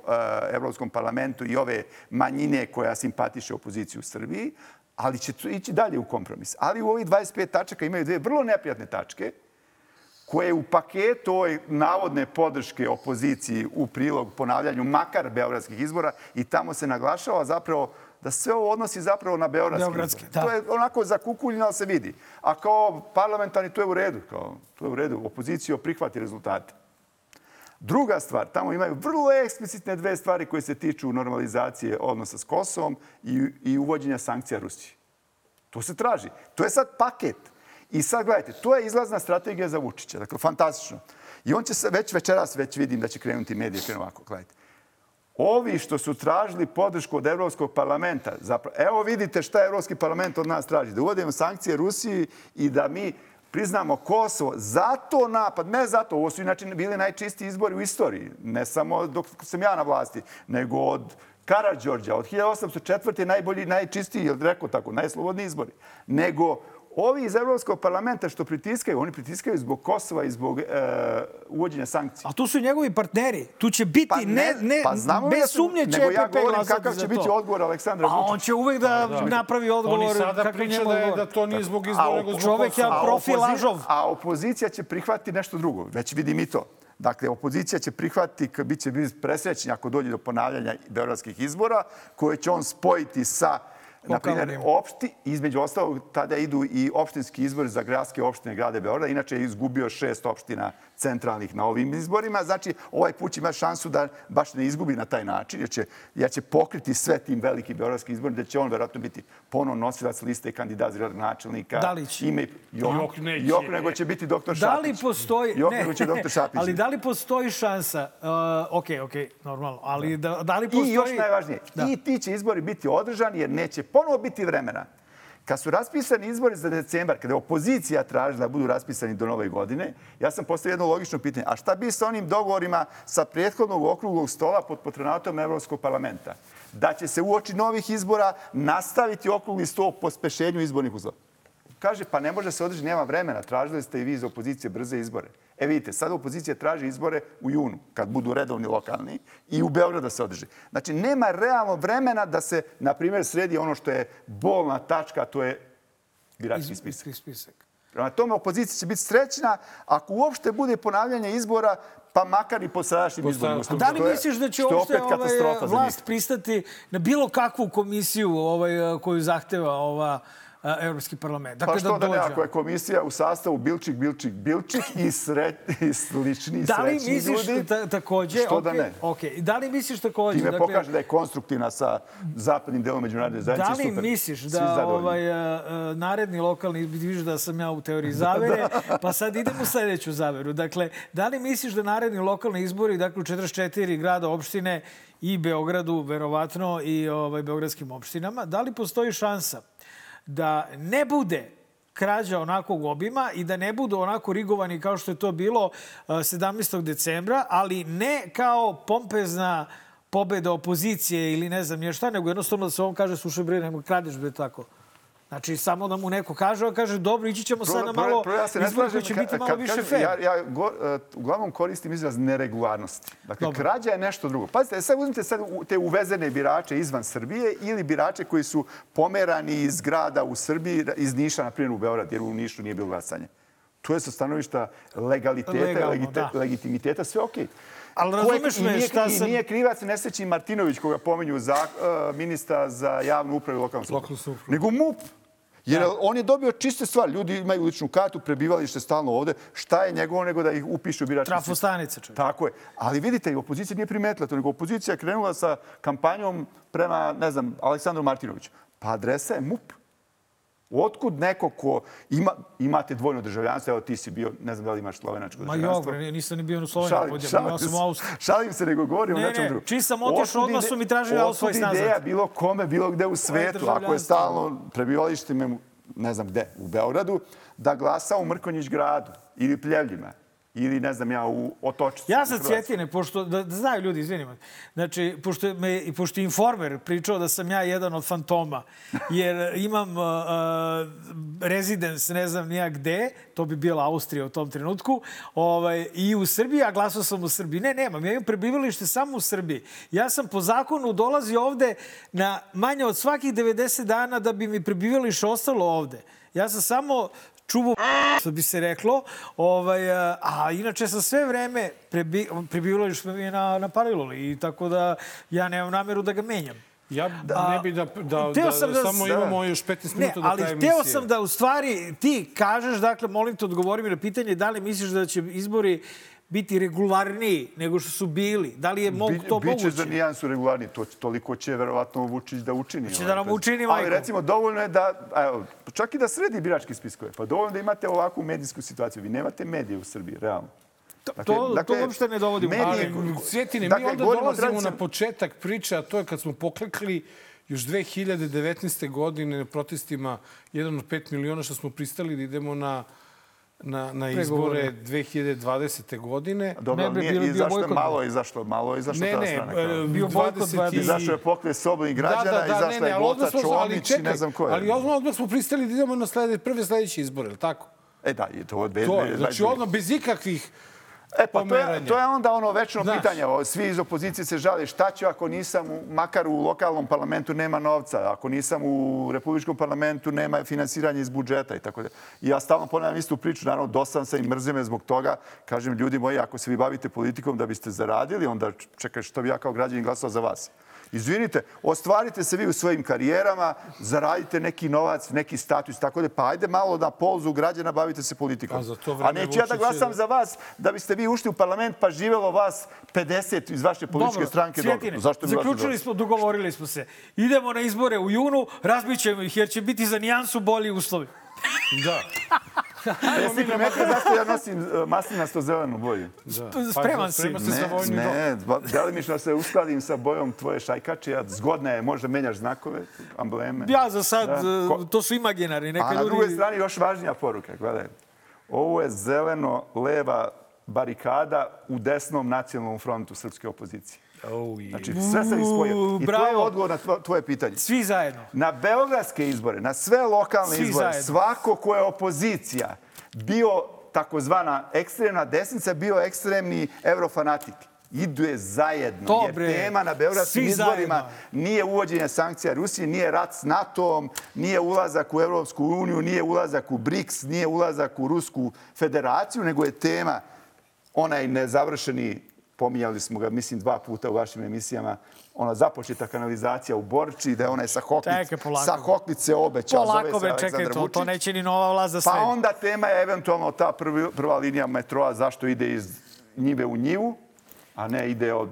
Evropskom parlamentu i ove manjine koja simpatiše opoziciju u Srbiji, ali će ići dalje u kompromis. Ali u ovih 25 tačaka imaju dve vrlo neprijatne tačke koje u paketu ove navodne podrške opoziciji u prilog ponavljanju makar beogradskih izbora i tamo se naglašava zapravo da sve ovo odnosi zapravo na beogradske, Beogradske, da. To je onako zakukuljeno, ali se vidi. A kao parlamentarni to je u redu. Kao, to je u redu. Opozicija prihvati rezultate. Druga stvar, tamo imaju vrlo eksplicitne dve stvari koje se tiču normalizacije odnosa s Kosovom i, i uvođenja sankcija Rusiji. To se traži. To je sad paket. I sad gledajte, to je izlazna strategija za Vučića. Dakle, fantastično. I on će se već večeras, već vidim da će krenuti medije, krenu ovako, gledajte. Ovi što su tražili podršku od Evropskog parlamenta, zapravo, evo vidite šta Evropski parlament od nas traži. Da uvodimo sankcije Rusiji i da mi priznamo Kosovo. Zato napad, ne zato, ovo su inače bili najčistiji izbori u istoriji. Ne samo dok sam ja na vlasti, nego od Karadžorđa, od 1804. najbolji, najčistiji, jel rekao tako, najslobodniji izbori. Nego ovi iz Evropskog parlamenta što pritiskaju, oni pritiskaju zbog Kosova i zbog e, uvođenja sankcija. A tu su njegovi partneri. Tu će biti, Pa ne, ne, pa znamo bez da su- sumnje će nego ja govorim kakav će to. biti odgovor Aleksandra A Vučića. on će uvek da, napravi odgovor Oni sada priča da, je, da to nije zbog A izbora, nego zbog čovek je Kosova. A. A opozicija će prihvati nešto drugo. Već vidim i to. Dakle, opozicija će prihvatiti, bit će biti presrećni ako dođe do ponavljanja beogradskih izbora, koje će on spojiti sa na primjer, opšti, između ostalog, tada idu i opštinski izbori za gradske opštine grade Beograda. Inače je izgubio šest opština centralnih na ovim izborima. Znači, ovaj put će imati šansu da baš ne izgubi na taj način, jer će, jer će pokriti sve tim velikim beogradskim izborima, da će on verovatno biti ponovno nosilac liste kandidat za gradonačelnika. Dalić. Ime, Jok, Jok neće. Jok, nego će biti doktor Da li Šapić. postoji... Jok, nego će doktor Šapić. ali da li postoji šansa... Uh, ok, ok, normalno. Ali da, da li postoji... I još najvažnije, Da. i ti će izbori biti održani jer neće ponovo biti vremena. Kad su raspisani izbori za decembar, kada je opozicija tražila da budu raspisani do nove godine, ja sam postavio jedno logično pitanje. A šta bi sa onim dogovorima sa prethodnog okruglog stola pod patronatom Evropskog parlamenta? Da će se uoči novih izbora nastaviti okrugli sto po spešenju izbornih uslova. Kaže, pa ne može se održati, nema vremena. Tražili ste i vi iz opozicije brze izbore. E vidite, sada opozicija traži izbore u junu, kad budu redovni lokalni, i u Beogradu da se održi. Znači, nema realno vremena da se, na primjer, sredi ono što je bolna tačka, a to je birački spisak. Spisak. Prema tome, opozicija će biti srećna ako uopšte bude ponavljanje izbora, pa makar i po sadašnjim izborima. A da li misliš da će uopšte ovaj, vlast pristati na bilo kakvu komisiju ovaj, koju zahteva ova Evropski parlament. Pa Dakle, što da ne, dođe ako je komisija u sastavu Bilčik, Bilčik, Bilčik i, sre, i slični Da li srećni misliš ljudi, ta, takođe... što da okej, ne? okej. Da li misliš takođe... Time dakle, pokaže da je konstruktivna sa zapadnim delom međunarodne Da zajednice. li super. misliš da ovaj, a, a, naredni lokalni, vidiš da sam ja u teoriji zavere, pa sad idemo u sledeću zaveru. Dakle, da li misliš da naredni lokalni izbori, dakle u 44 grada opštine i Beogradu, verovatno, i ovaj, beogradskim opštinama, da li postoji šansa da ne bude krađa onakvog obima i da ne budu onako rigovani kao što je to bilo a, 17. decembra, ali ne kao pompezna pobeda opozicije ili ne znam je šta, nego jednostavno da se on kaže, slušaj bre, nemoj kradeš bre tako. Znači, samo da mu neko kaže, a kaže, dobro, ići ćemo sad na malo Prvo, ja se ne izbor koji će biti malo kad više kažem- fair. Ja, ja go, uh, uglavnom koristim izraz neregularnosti. Dakle, Dobro. krađa je nešto drugo. Pazite, sad uzmite sad te uvezene birače izvan Srbije ili birače koji su pomerani iz grada u Srbiji, iz Niša, na primjer, u Beograd, jer u Nišu nije bilo glasanje. To je sa stanovišta legaliteta, Legalno, legite- da. legitimiteta, sve okej. Ali razumeš i me nije, šta I sam... nije krivac nesrećni Martinović, koga pominju za uh, ministra za javnu upravu i lokalnu samoupravu. Nego MUP. Jer on je dobio čiste stvari. Ljudi imaju ličnu kartu, prebivalište stalno ovde. Šta je njegovo nego da ih upiše u birački? Trafostanice, čovjek. Tako je. Ali vidite, i opozicija nije primetila to, nego opozicija krenula sa kampanjom prema, ne znam, Aleksandru Martinoviću. Pa adresa je MUP. Otkud neko ko ima, imate dvojno državljanstvo, evo ti si bio, ne znam da li imaš slovenačko Ma državljanstvo. jok, bre, nisam ni bio u Sloveniji, Šalim, imao sam u Austriji. šalim se, nego govorim o Ne, nečem ne, drugom. čim sam otišao, odmah su mi tražili otkud nazad. ideja bilo kome, bilo gde u svetu, ako je stalno prebivalište, ne znam gde, u Beogradu, da glasa u Mrkonjić gradu ili Pljevljima ili ne znam ja u Otočicu. Ja u sa Hrvatskoj. Cvjetine, pošto, da, da znaju ljudi, izvinimo. Znači, pošto, me, i pošto Informer pričao da sam ja jedan od fantoma, jer imam uh, uh, residence, ne znam nija gde, to bi bila Austrija u tom trenutku, ovaj, i u Srbiji, a glasao sam u Srbiji. Ne, nemam, ja imam prebivalište samo u Srbiji. Ja sam po zakonu dolazio ovde na manje od svakih 90 dana da bi mi prebivalište ostalo ovde. Ja sam samo čuvu što bi se reklo. Ovaj, a, inače sam sve vreme prebi, prebivalište mi je na, na Paliluli i tako da ja nemam nameru da ga menjam. Ja A, ne bi da, da, hteo da, sam da- samo da. imamo još 15 Ne, minuta do ali kraja hteo emisije. sam da u stvari ti kažeš, dakle, molim te odgovori mi na pitanje da li misliš da će izbori biti regularniji nego što su bili? Da li je mog, Bi- to Biće moguće? za nijansu regularni. To, toliko će verovatno Vučić da učini. Će ovaj, da nam učini, Ali recimo dovoljno je da, evo, čak i da sredi biračke spiskove. Pa dovoljno da imate ovakvu medijsku situaciju. Vi nemate medije u Srbiji, realno. Dakle, to- to uopšte ne dovodimo u medije- Ali, Cvjetine, mi Dakle, onda govorimo o dolazimo tradicijom- na početak priče, a to je kad smo poklekli još 2019. godine na protestima 1 od 5 miliona što smo pristali da idemo na na, na izbore Pregovore. 2020. godine. Dobro, Ne nije, bilo- i bio zašto je bojkot. malo izašlo, malo je izašlo Ne, ta ne, strana. e. Bio bojkot 20 i- Izašao je pokret slobodnih građana, da, da, da, izašla ne, je ne, smo, ali Čomić i ne znam ko je. ali odmah, odmah smo pristali da idemo na slede, prve sledeće izbore, je li tako? E da, i to od To je, znači odmah bez ikakvih E pa to je, to je onda ono večno Znaš. pitanje. Svi iz opozicije se žale šta ću ako nisam, u, makar u lokalnom parlamentu nema novca, ako nisam u republičkom parlamentu nema finansiranja iz budžeta i tako da. Ja stalno ponavljam istu priču, naravno dosan sam i mrzim me zbog toga. Kažem, ljudi moji, ako se vi bavite politikom da biste zaradili, onda čekaj što bi ja kao građanin glasao za vas. Izvinite, ostvarite se vi u svojim karijerama, zaradite neki novac, neki status, tako da, pa ajde malo na polzu građana, bavite se politikom. A A neću ja da glasam za vas da biste vi ušli u parlament pa živelo vas 50 iz vaše političke Dobro, stranke. Cvjetine, Dobro. Zašto zaključili smo, dogovorili smo se. Idemo na izbore u junu, razbićemo ih jer će biti za nijansu bolji uslovi. Da. Jesi ti primetio zašto ja nosim uh, maslinasto zelenu boju? da. Spreman si. Sprema se za rok. ne, delimično se uskladim sa bojom tvoje šajkače. Ja, zgodna je, možda menjaš znakove, ambleme. Ja za sad, Da. e, Ko- to su imaginari. Neka A na ljudi... drugoj strani još važnija poruka. Gledaj, ovo je zeleno-leva barikada u desnom nacionalnom frontu srpske opozicije. Oh, je. Znači, sve sam ispojio. I to je bravo. odgovor na tvo- tvoje pitanje. Svi zajedno. Na beogradske izbore, na sve lokalne Svi izbore, zajedno. svako ko je opozicija bio takozvana ekstremna desnica, bio ekstremni eurofanatik. Ide zajedno. To, jer tema na beogradskim Svi izborima zajedno. nije uvođenje sankcija Rusije, nije rat s NATO-om, nije ulazak u Evropsku uniju, nije ulazak u BRICS, nije ulazak u Rusku federaciju, nego je tema onaj nezavršeni pominjali smo ga, mislim, dva puta u vašim emisijama, ona započeta kanalizacija u Borči, da je onaj sa Čekaj, polako. sa Hoklice obećao, zove Polako, be, čekaj, to, to neće ni nova vlast za sve. Pa onda tema je eventualno ta prvi, prva linija metroa, zašto ide iz njive u njivu, a ne ide od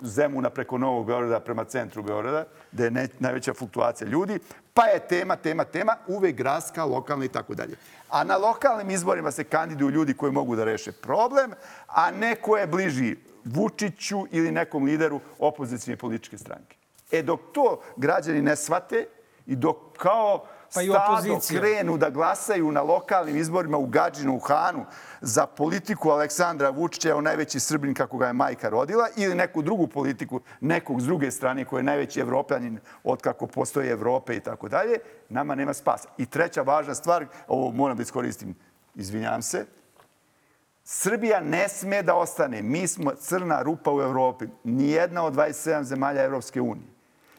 Zemuna preko Novog Beograda prema centru Beograda, gde je ne, najveća fluktuacija ljudi. Pa je tema, tema, tema, uvek gradska, lokalna i tako dalje. A na lokalnim izborima se kandiduju ljudi koji mogu da reše problem, a neko je bliži Vučiću ili nekom lideru opozicijne političke stranke. E dok to građani ne shvate i dok kao Pa i stado opozicija. krenu da glasaju na lokalnim izborima u Gadžinu, u Hanu, za politiku Aleksandra Vučića, evo najveći Srbin kako ga je majka rodila, ili neku drugu politiku nekog s druge strane koji je najveći evropljanin od kako postoje Evrope i tako dalje, nama nema spasa. I treća važna stvar, ovo moram da iskoristim, izvinjam se, Srbija ne sme da ostane. Mi smo crna rupa u Evropi. Nijedna od 27 zemalja Evropske unije,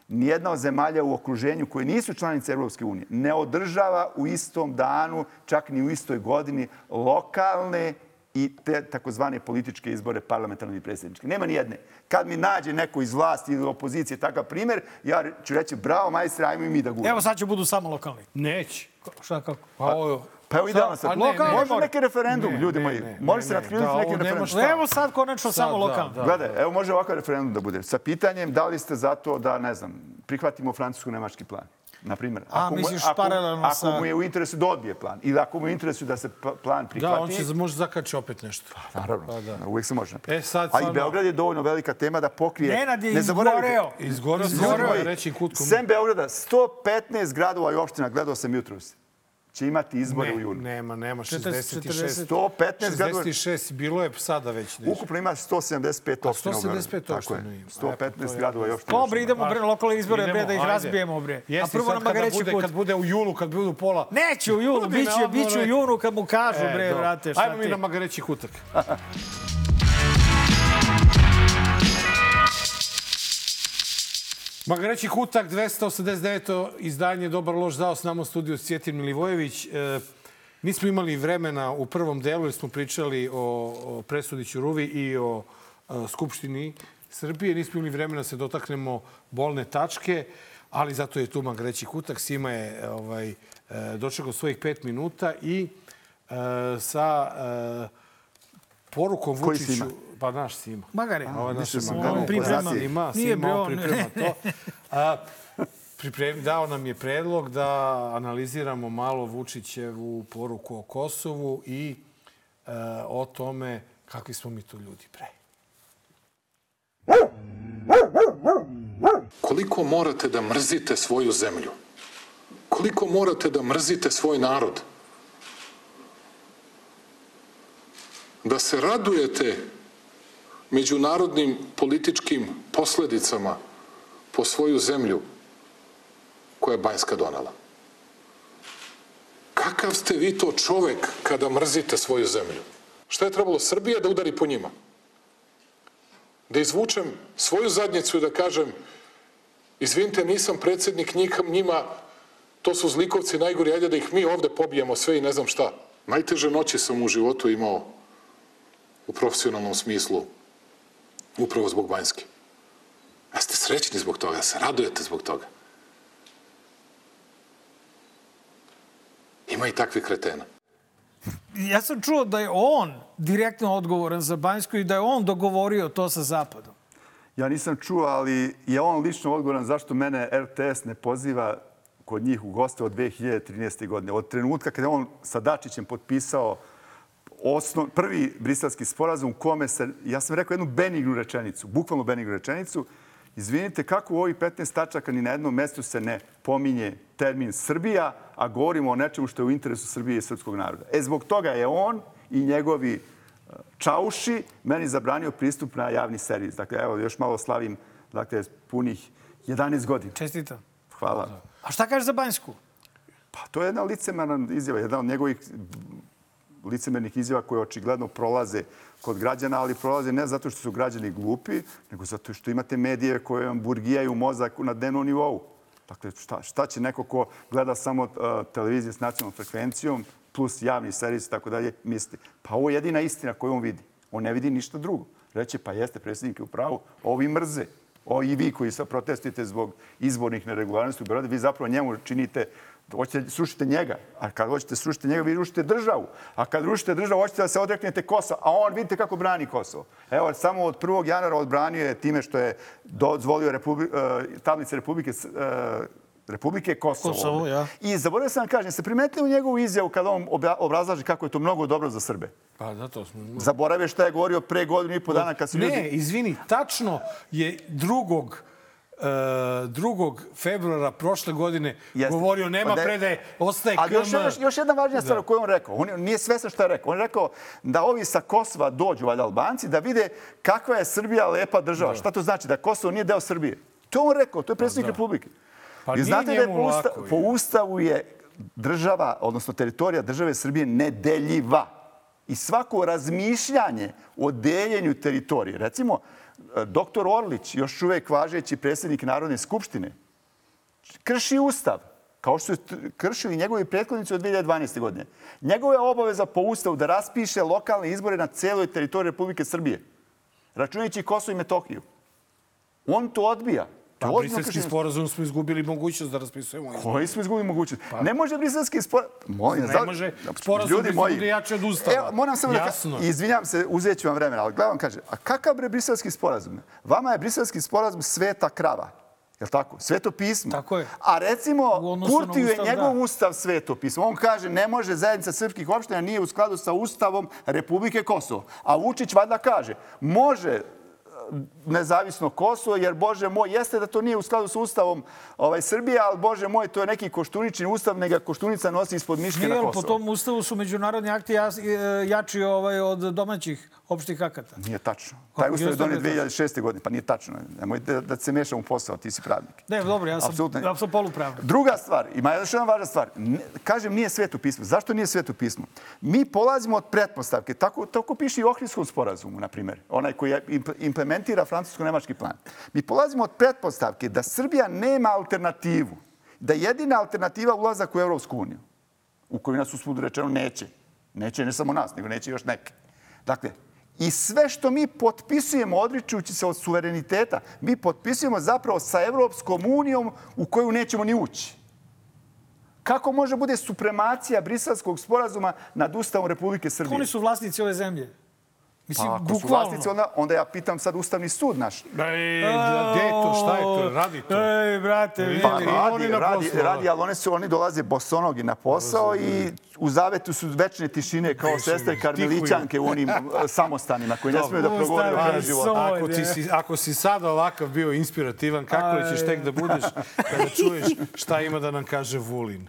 nijedna od zemalja u okruženju koje nisu članice Evropske unije, ne održava u istom danu, čak ni u istoj godini, lokalne i te takozvane političke izbore, parlamentarne i predsjedničke. Nema ni jedne. Kad mi nađe neko iz vlasti ili opozicije takav primjer, ja ću reći bravo majstre, ajmo i mi da guramo. Evo sad će budu samo lokalni. Neće. Šta kako? Pa ovo... Pa evo Sa- sad. ne, Može ne. neki referendum, Ne, ljudi ne, moji. ne, Može se Da, neki referendum. šta. Evo sad konačno Sad, samo da, lokalni. da. Gledaj, evo može ovakav referendum da bude. Sa pitanjem da li ste za to da, ne znam, prihvatimo francusko-nemački plan. Na primjer, A, mu- misliš ako, ako sa- mu je u interesu da odbije plan ili ako mu je u interesu da se pa- plan prihvati. Da, on će može zakači opet nešto. Naravno, Pa da. uvijek se može napraviti. E, sad A i Beograd je dovoljno velika tema da pokrije... Nenad je Ne zaboravite- izgoreo. Izgoreo Izgoreo. Sem Beograda, 115 gradova i opština, gledao sam jutros, će imati izbore u Ne, junu. nema, nema, 40, 66. 115 gradova. 66, bilo je sada već nešto. Ukupno ima 175 opština u Beogradu. 175 Tako opština je. ima. E, pa 115 to je- gradova i opština. Dobro, idemo bre na lokalne izbore, bre, da ih ajde. razbijemo, bre. A prvo nam Magareći bude, put. kad bude u julu, kad budu pola... Neće u julu, biće, biće u junu kad mu kažu, bre, dobro. vrate, šta Ajmo mi na Magareći kutak. Magareći kutak, 289. izdanje Dobar loš zao s nama u studiju Cvjetin Milivojević. E, nismo imali vremena u prvom delu jer smo pričali o, o presudi Ćuruvi i o e, Skupštini Srbije. Nismo imali vremena da se dotaknemo bolne tačke, ali zato je tu Magareći kutak. Sima je e, ovaj, e, dočekao svojih pet minuta i e, sa e, porukom Koji Vučiću... Sima? Pa naš Sima. Magare. Ovo je naš Sima. On priprema. Sima, Nije Sima, on- priprema to. A, pripremi, dao nam je predlog da analiziramo malo Vučićevu poruku o Kosovu i e, o tome kakvi smo mi to ljudi pre. Koliko morate da mrzite svoju zemlju? Koliko morate da mrzite svoj narod? Da se radujete međunarodnim političkim posledicama po svoju zemlju koja je Banjska donala. Kakav ste vi to čovek kada mrzite svoju zemlju? Šta je trebalo Srbija da udari po njima? Da izvučem svoju zadnjicu i da kažem izvinite, nisam predsednik njima, to su zlikovci najgori, ajde da ih mi ovde pobijemo sve i ne znam šta. Najteže noći sam u životu imao u profesionalnom smislu upravo zbog Banjske. A ste srećni zbog toga, se radujete zbog toga. Ima i takvih kretena. Ja sam čuo da je on direktno odgovoran za Banjsku i da je on dogovorio to sa Zapadom. Ja nisam čuo, ali je on lično odgovoran zašto mene RTS ne poziva kod njih u goste od 2013. godine. Od trenutka kada je on sa Dačićem potpisao osnov, prvi briselski sporazum u kome se, ja sam rekao jednu benignu rečenicu, bukvalno benignu rečenicu, izvinite, kako u ovih 15 tačaka ni na jednom mestu se ne pominje termin Srbija, a govorimo o nečemu što je u interesu Srbije i srpskog naroda. E, zbog toga je on i njegovi e, Čauši meni zabranio pristup na javni servis. Dakle, evo, još malo slavim dakle, punih 11 godina. Čestitam. Hvala. A šta kažeš za Banjsku? Pa to je jedna licemerna izjava, jedna od njegovih licemernih izjava koje očigledno prolaze kod građana, ali prolaze ne zato što su građani glupi, nego zato što imate medije koje vam burgijaju mozak na dnevnom nivou. Dakle, šta, šta će neko ko gleda samo uh, televizije s nacionalnom frekvencijom plus javni servis i tako dalje misliti? Pa ovo je jedina istina koju on vidi. On ne vidi ništa drugo. Reće, pa jeste, predsjednik je u pravu, ovi mrze. O, i vi koji sad protestujete zbog izbornih neregularnosti u Beogradu, vi zapravo njemu činite hoćete srušite njega, a kad hoćete srušiti njega, vi rušite državu. A kad rušite državu, hoćete da se odreknete Kosova. A on, vidite kako brani Kosovo. Evo, samo od 1. januara odbranio je time što je dozvolio Republi, uh, tablice Republike, uh, Republike Kosovo. Kosovo, ja. I zaboravio sam da kažem, se primetili u njegovu izjavu kada on obrazlaže kako je to mnogo dobro za Srbe. Pa zato smo... Zaboravio šta je govorio pre godinu i po dana kad su ne, ljudi... Ne, izvini, tačno je drugog 2. februara prošle godine Jeste. govorio nema pa da predaje, ostaje Ali još, još, još jedna važnija stvar da. koju on rekao. On nije svestan šta je rekao. On je rekao da ovi sa Kosova dođu, valjda Albanci, da vide kakva je Srbija lepa država. Da. Šta to znači? Da Kosovo nije deo Srbije. To on rekao, to je predsjednik pa, da. Republike. Pa I znate da je po, usta, lako, po ustavu je država, odnosno teritorija države Srbije nedeljiva. I svako razmišljanje o deljenju teritorije, recimo, doktor Orlić, još uvek važeći predsjednik Narodne skupštine, krši ustav, kao što su kršili njegovi prethodnici od 2012. godine. Njegova je obaveza po ustavu da raspiše lokalne izbore na celoj teritoriji Republike Srbije, računajući Kosovo i Metohiju. On to odbija. Pa, briselski sporazum smo izgubili mogućnost da raspisujemo. Koji smo izgubili mogućnost? Pa. Ne može briselski sporazum... Moj, ne za... može sporazum Ljudi moji, bude jači od ustava. Evo, moram samo Jasno. da... Izvinjam se, uzet ću vam vremena, ali gledam kaže, a kakav bre briselski sporazum? Vama je briselski sporazum sveta krava. Je li tako? Sveto pismo. Tako je. A recimo, Kurtiju je njegov da. ustav sveto pismo. On kaže, ne može zajednica srpskih opština nije u skladu sa ustavom Republike Kosovo. A Vučić valjda kaže, može nezavisno Kosovo, jer, Bože moj, jeste da to nije u skladu sa ustavom ovaj, Srbije, ali, Bože moj, to je neki koštunični ustav, nega koštunica nosi ispod miške nije, na Kosovo. Po tom ustavu su međunarodni akti e, jači ovaj, od domaćih opštih akata. Nije tačno. Taj ustav je donio 2006. godine, pa nije tačno. Nemojte da, da se mešam u posao, ti si pravnik. Ne, dobro, ja sam, Absolutno. ja sam polupravnik. Druga stvar, ima još jedna važna stvar. Kažem, nije sveto pismo. Zašto nije sveto pismo? Mi polazimo od pretpostavke. Tako, tako piše i u Ohridskom sporazumu, na primjer. Onaj koji implementira francusko-nemački plan. Mi polazimo od pretpostavke da Srbija nema alternativu. Da jedina alternativa ulazak u Evropsku uniju, u koju nas uspud rečeno neće. Neće ne samo nas, nego neće još neke. Dakle, I sve što mi potpisujemo, odričujući se od suvereniteta, mi potpisujemo zapravo sa Evropskom unijom u koju nećemo ni ući. Kako može bude supremacija briselskog sporazuma nad Ustavom Republike Srbije? Oni su vlasnici ove zemlje. Mislim, pa, ako bukvalno. su vlasnici, onda, onda ja pitam sad Ustavni sud naš. Ej, gde je to? Šta je to? Radi to? Ej, brate, vidi, pa, radi, oni na radi, radi, ali one, su, oni dolaze bosonogi na posao i u zavetu su večne tišine kao sestre karmelićanke u onim samostanima koji ne smiju da progovore o kraju života. Ako, ti si, ako si sad ovakav bio inspirativan, kako li ćeš tek da budeš kada čuješ šta ima da nam kaže Vulin?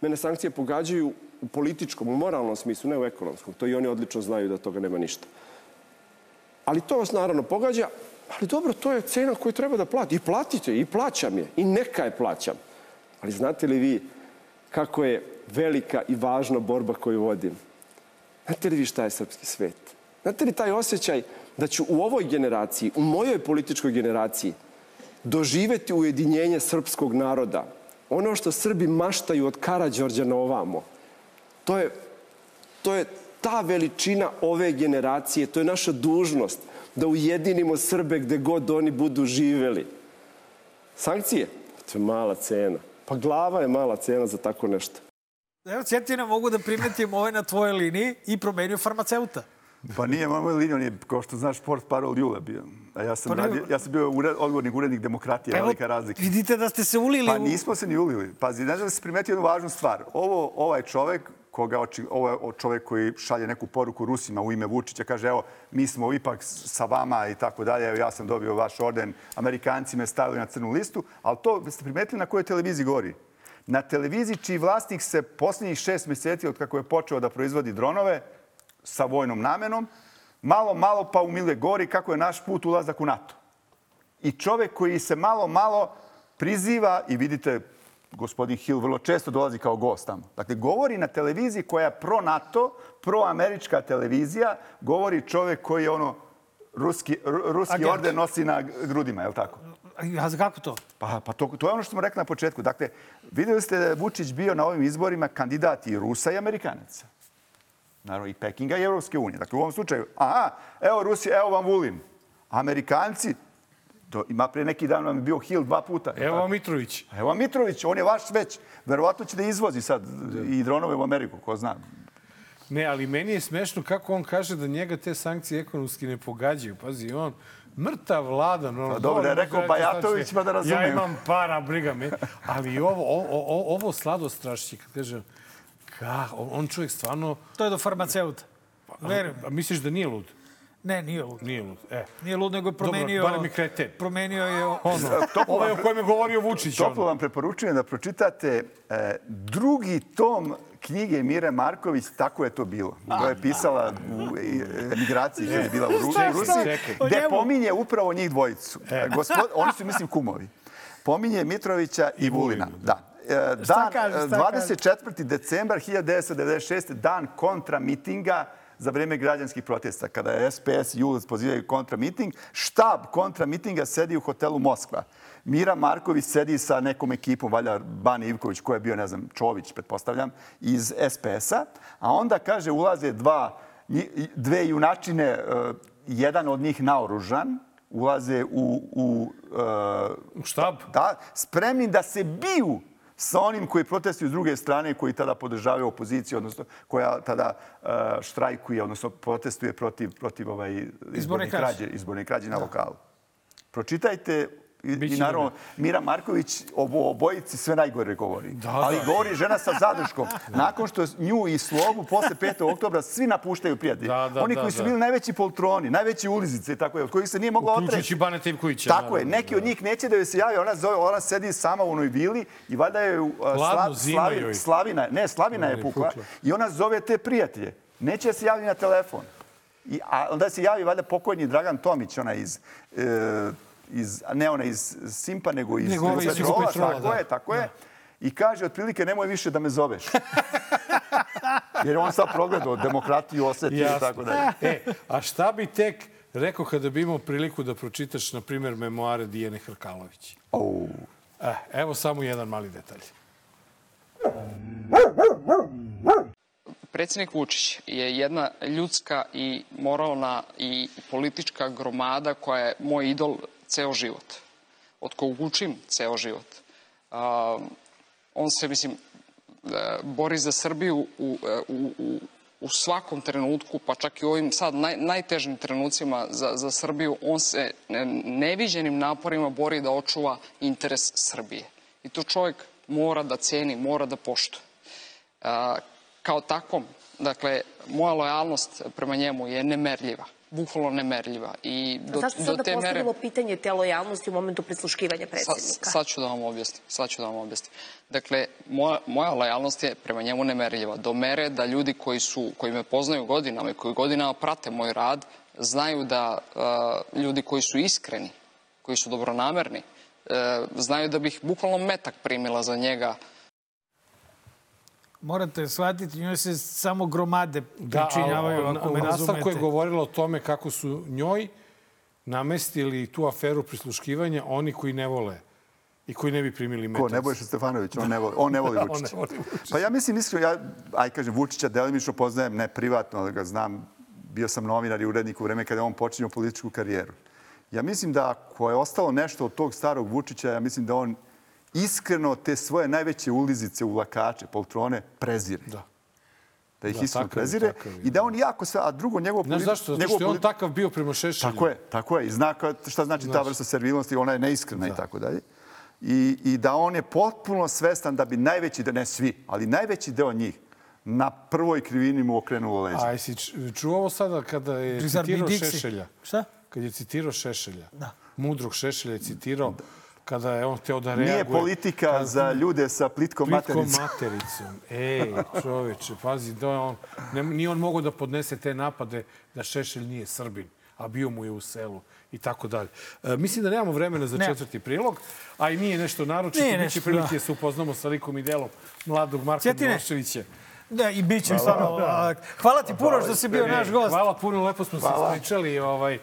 Mene sankcije pogađaju u političkom, u moralnom smislu, ne u ekonomskom. To i oni odlično znaju da toga nema ništa. Ali to vas naravno pogađa, ali dobro, to je cena koju treba da plati. I platite, i plaćam je, i neka je plaćam. Ali znate li vi kako je velika i važna borba koju vodim? Znate li vi šta je srpski svet? Znate li taj osjećaj da ću u ovoj generaciji, u mojoj političkoj generaciji, doživeti ujedinjenje srpskog naroda, ono što Srbi maštaju od Karađorđa na ovamo – To je, to je ta veličina ove generacije, to je naša dužnost da ujedinimo Srbe gde god oni budu živeli. Sankcije? To je mala cena. Pa glava je mala cena za tako nešto. Evo, Cetina, mogu da primetim ove na tvojoj liniji i promenio farmaceuta. Pa nije moj linija, on je, kao što znaš, sport parol Jule bio. A ja sam, pa radio, ja sam bio ured, odgovornik urednik demokratije, Evo, velika razlika. Vidite da ste se ulili. Pa nismo se ni ulili. Pazi, ne znam da se primetio jednu važnu stvar. Ovo, ovaj čovek, koga oči, ovo je čovjek koji šalje neku poruku Rusima u ime Vučića, kaže evo, mi smo ipak sa vama i tako dalje, evo ja sam dobio vaš orden, Amerikanci me stavili na crnu listu, ali to ste primetili na kojoj televiziji govori? Na televiziji čiji vlasnik se posljednjih šest mjeseci od kako je počeo da proizvodi dronove sa vojnom namenom, malo, malo pa umile gori kako je naš put ulazak u NATO. I čovjek koji se malo, malo priziva i vidite gospodin Hill vrlo često dolazi kao gost tamo. Dakle, govori na televiziji koja je pro-NATO, pro-američka televizija, govori čovjek koji je ono ruski, ruski orden nosi na grudima, je li tako? A kako to? Pa, pa to, to je ono što smo rekli na početku. Dakle, vidjeli ste da je Vučić bio na ovim izborima kandidat i Rusa i Amerikanaca. naravno i Pekinga i Evropske unije. Dakle, u ovom slučaju, aha, evo Rusija, evo vam Vulin. Amerikanci, to ima pre neki dan vam je bio Hill dva puta. Evo vam Mitrović. Evo vam Mitrović, on je vaš već. Verovatno će da izvozi sad i dronove u Ameriku, ko zna. Ne, ali meni je smešno kako on kaže da njega te sankcije ekonomski ne pogađaju. Pazi, on mrtav vladan. Ono, Pa dobro, je rekao Bajatović, pa da razumijem. Ja imam para, briga me. Ali ovo, ovo, ovo, ovo sladostrašće, kad kažem, ka, on čovjek stvarno... To je do farmaceuta. Verujem. A misliš da nije lud? Ne, nije lud. Nije lud, e. Nije lud, nego je promenio... Dobro, barem i kreten. Promenio je... Ono, ovo je o kojem je govorio Vučić. Toplo vam preporučujem da pročitate e, drugi tom knjige Mire Marković, tako je to bilo. To je pisala u e, emigraciji, kada je bila u Rusiji, gde pominje upravo njih dvojicu. E. Gospod, oni su, mislim, kumovi. Pominje Mitrovića i Vulina. Da. E, Dan, kaže, šta 24. decembar 1996. dan kontra mitinga za vreme građanskih protesta, kada je SPS i ULS pozivaju kontra miting, štab kontra mitinga sedi u hotelu Moskva. Mira Marković sedi sa nekom ekipom, valjda Bani Ivković, ko je bio, ne znam, Čović, pretpostavljam, iz SPS-a. A onda, kaže, ulaze dva, dve junačine, e, jedan od njih naoružan, ulaze u, u, e, U štab? da, spremni da se biju sa onim koji protestuju s druge strane, koji tada podržavaju opoziciju, odnosno koja tada uh, štrajkuje, odnosno protestuje protiv, protiv ovaj, izborne krađe. krađe, izborne krađe na lokalu. Pročitajte i, i Biće naravno dobro. Mira Marković o obojici sve najgore govori. Da, Ali da. govori žena sa zadrškom. Nakon što nju i slogu posle 5. oktobra svi napuštaju prijatelji. Da, da, Oni da, koji su da. bili najveći poltroni, najveći ulizice i tako je, od kojih se nije mogla otreći. Uključujući Baneta Ivkovića. Tako je, naravno, neki od njih neće da joj se javi, ona zove, ona sedi sama u onoj vili i valjda je uh, zima joj. Slavina, ne, Slavina je pukla. I ona zove te prijatelje. Neće da se javi na telefon. I, a onda se javi valjda pokojni Dragan Tomić, ona iz, e, iz ne ona iz Simpa, nego iz Nego iz Petrola, tako da. je, tako je. I kaže, otprilike, nemoj više da me zoveš. Jer je on sad progledao demokratiju, osetio i tako dalje. E, a šta bi tek rekao kada bi imao priliku da pročitaš, na primjer, memoare Dijene Hrkalović? Oh. E, evo samo jedan mali detalj. Predsjednik Vučić je jedna ljudska i moralna i politička gromada koja je moj idol ceo život. Od kog učim ceo život. A, on se, mislim, e, bori za Srbiju u, e, u, u, u svakom trenutku, pa čak i u ovim sad naj, najtežim trenucima za, za Srbiju, on se ne- neviđenim naporima bori da očuva interes Srbije. I to čovjek mora da ceni, mora da poštuje. Kao takvom, dakle, moja lojalnost prema njemu je nemerljiva, bukvalno nemerljiva. I do, Zašto do te mere... pitanje te lojalnosti u momentu prisluškivanja Sa, predsjednika? sad ću da vam objasnim. Sad ću da vam objasnim. Dakle, moja, moja lojalnost je prema njemu nemerljiva. Do mere da ljudi koji, su, koji me poznaju godinama i koji godinama prate moj rad, znaju da uh, ljudi koji su iskreni, koji su dobronamerni, uh, znaju da bih bukvalno metak primila za njega Morate shvatiti, njoj se samo gromade Da, pričinjavaju, ali, ako me nastavku je razumete. govorila o tome kako su njoj namestili tu aferu prisluškivanja oni koji ne vole i koji ne bi primili metac. Ko, Nebojša Stefanović, on ne voli, on ne voli Da, on Vučića. ne voli Vučića. Pa ja mislim, iskreno, ja, aj kažem, Vučića delimično poznajem, ne privatno, ali ga znam, bio sam novinar i urednik u vreme kada je on počinio političku karijeru. Ja mislim da ako je ostalo nešto od tog starog Vučića, ja mislim da on iskreno te svoje najveće ulizice u lakače, poltrone, prezire. Da. Da ih Da, iskreno prezire i da on jako sve, a drugo njegovo... Znaš politi- zašto? Zato što je on takav bio prema Šešelju. Tako je, tako je. I zna šta znači ta Znaš. vrsta servilnosti, ona je neiskrena i tako dalje. I, I da on je potpuno svestan da bi najveći, da ne svi, ali najveći deo njih na prvoj krivini mu okrenulo leđa. A jesi čuo ovo sada kada je Zar bi citirao? Šešelja? Šta? Kad je citirao Šešelja. Da. Mudrog Šešelja je citirao kada je on hteo da reaguje. Nije politika za ljude sa plitkom Plitkom matericom. matericom. Ej, čoveče, pazi, da on, ne, nije on mogao da podnese te napade da Šešelj nije Srbin, a bio mu je u selu i tako dalje. E, mislim da nemamo vremena za Ne. četvrti prilog, a i nije nešto naročito. Nije Biće nešto, prilike da. se upoznamo sa likom i delom mladog Marka. Miloševića. Da, i bit će stvarno. Hvala ti puno što si bio naš gost. Hvala puno, lepo smo se ispričali. Ovaj, e,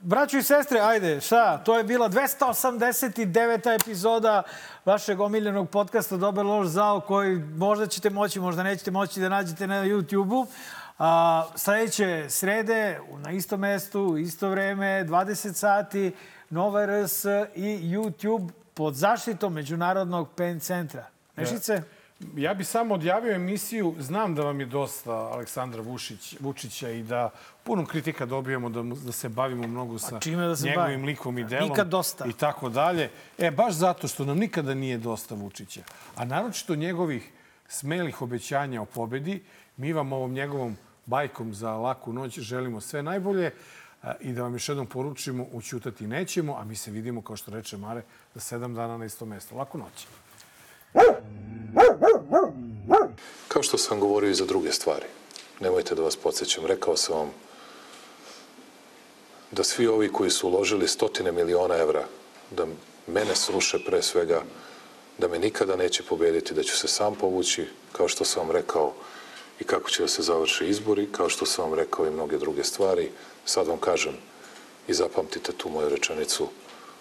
Braćo i sestre, ajde, šta? To je bila 289. epizoda vašeg omiljenog podcasta Dobar lož zao, koji možda ćete moći, možda nećete moći da nađete na YouTube-u. A, sledeće srede na istom mestu, isto vreme, 20 sati, Nova RS i YouTube pod zaštitom Međunarodnog PEN centra. Nešice? Ja bih samo odjavio emisiju, znam da vam je dosta Aleksandra Vušić, Vučića i da puno kritika dobijemo da, mu- da se bavimo mnogo sa čime da se njegovim bavimo? likom i delom. nikad dosta. I tako dalje. E, baš zato što nam nikada nije dosta Vučića. A naročito njegovih smelih obećanja o pobedi, mi vam ovom njegovom bajkom za laku noć želimo sve najbolje a, i da vam još jednom poručimo, učutati nećemo, a mi se vidimo, kao što reče Mare, za sedam dana na isto mesto. Laku noć. Kao što sam govorio i za druge stvari. Nemojte da vas podsjećam. Rekao sam vam da svi ovi koji su uložili stotine miliona evra da mene sruše pre svega, da me nikada neće pobediti, da ću se sam povući, kao što sam vam rekao i kako će da se završe izbori, kao što sam vam rekao i mnoge druge stvari. Sad vam kažem i zapamtite tu moju rečenicu,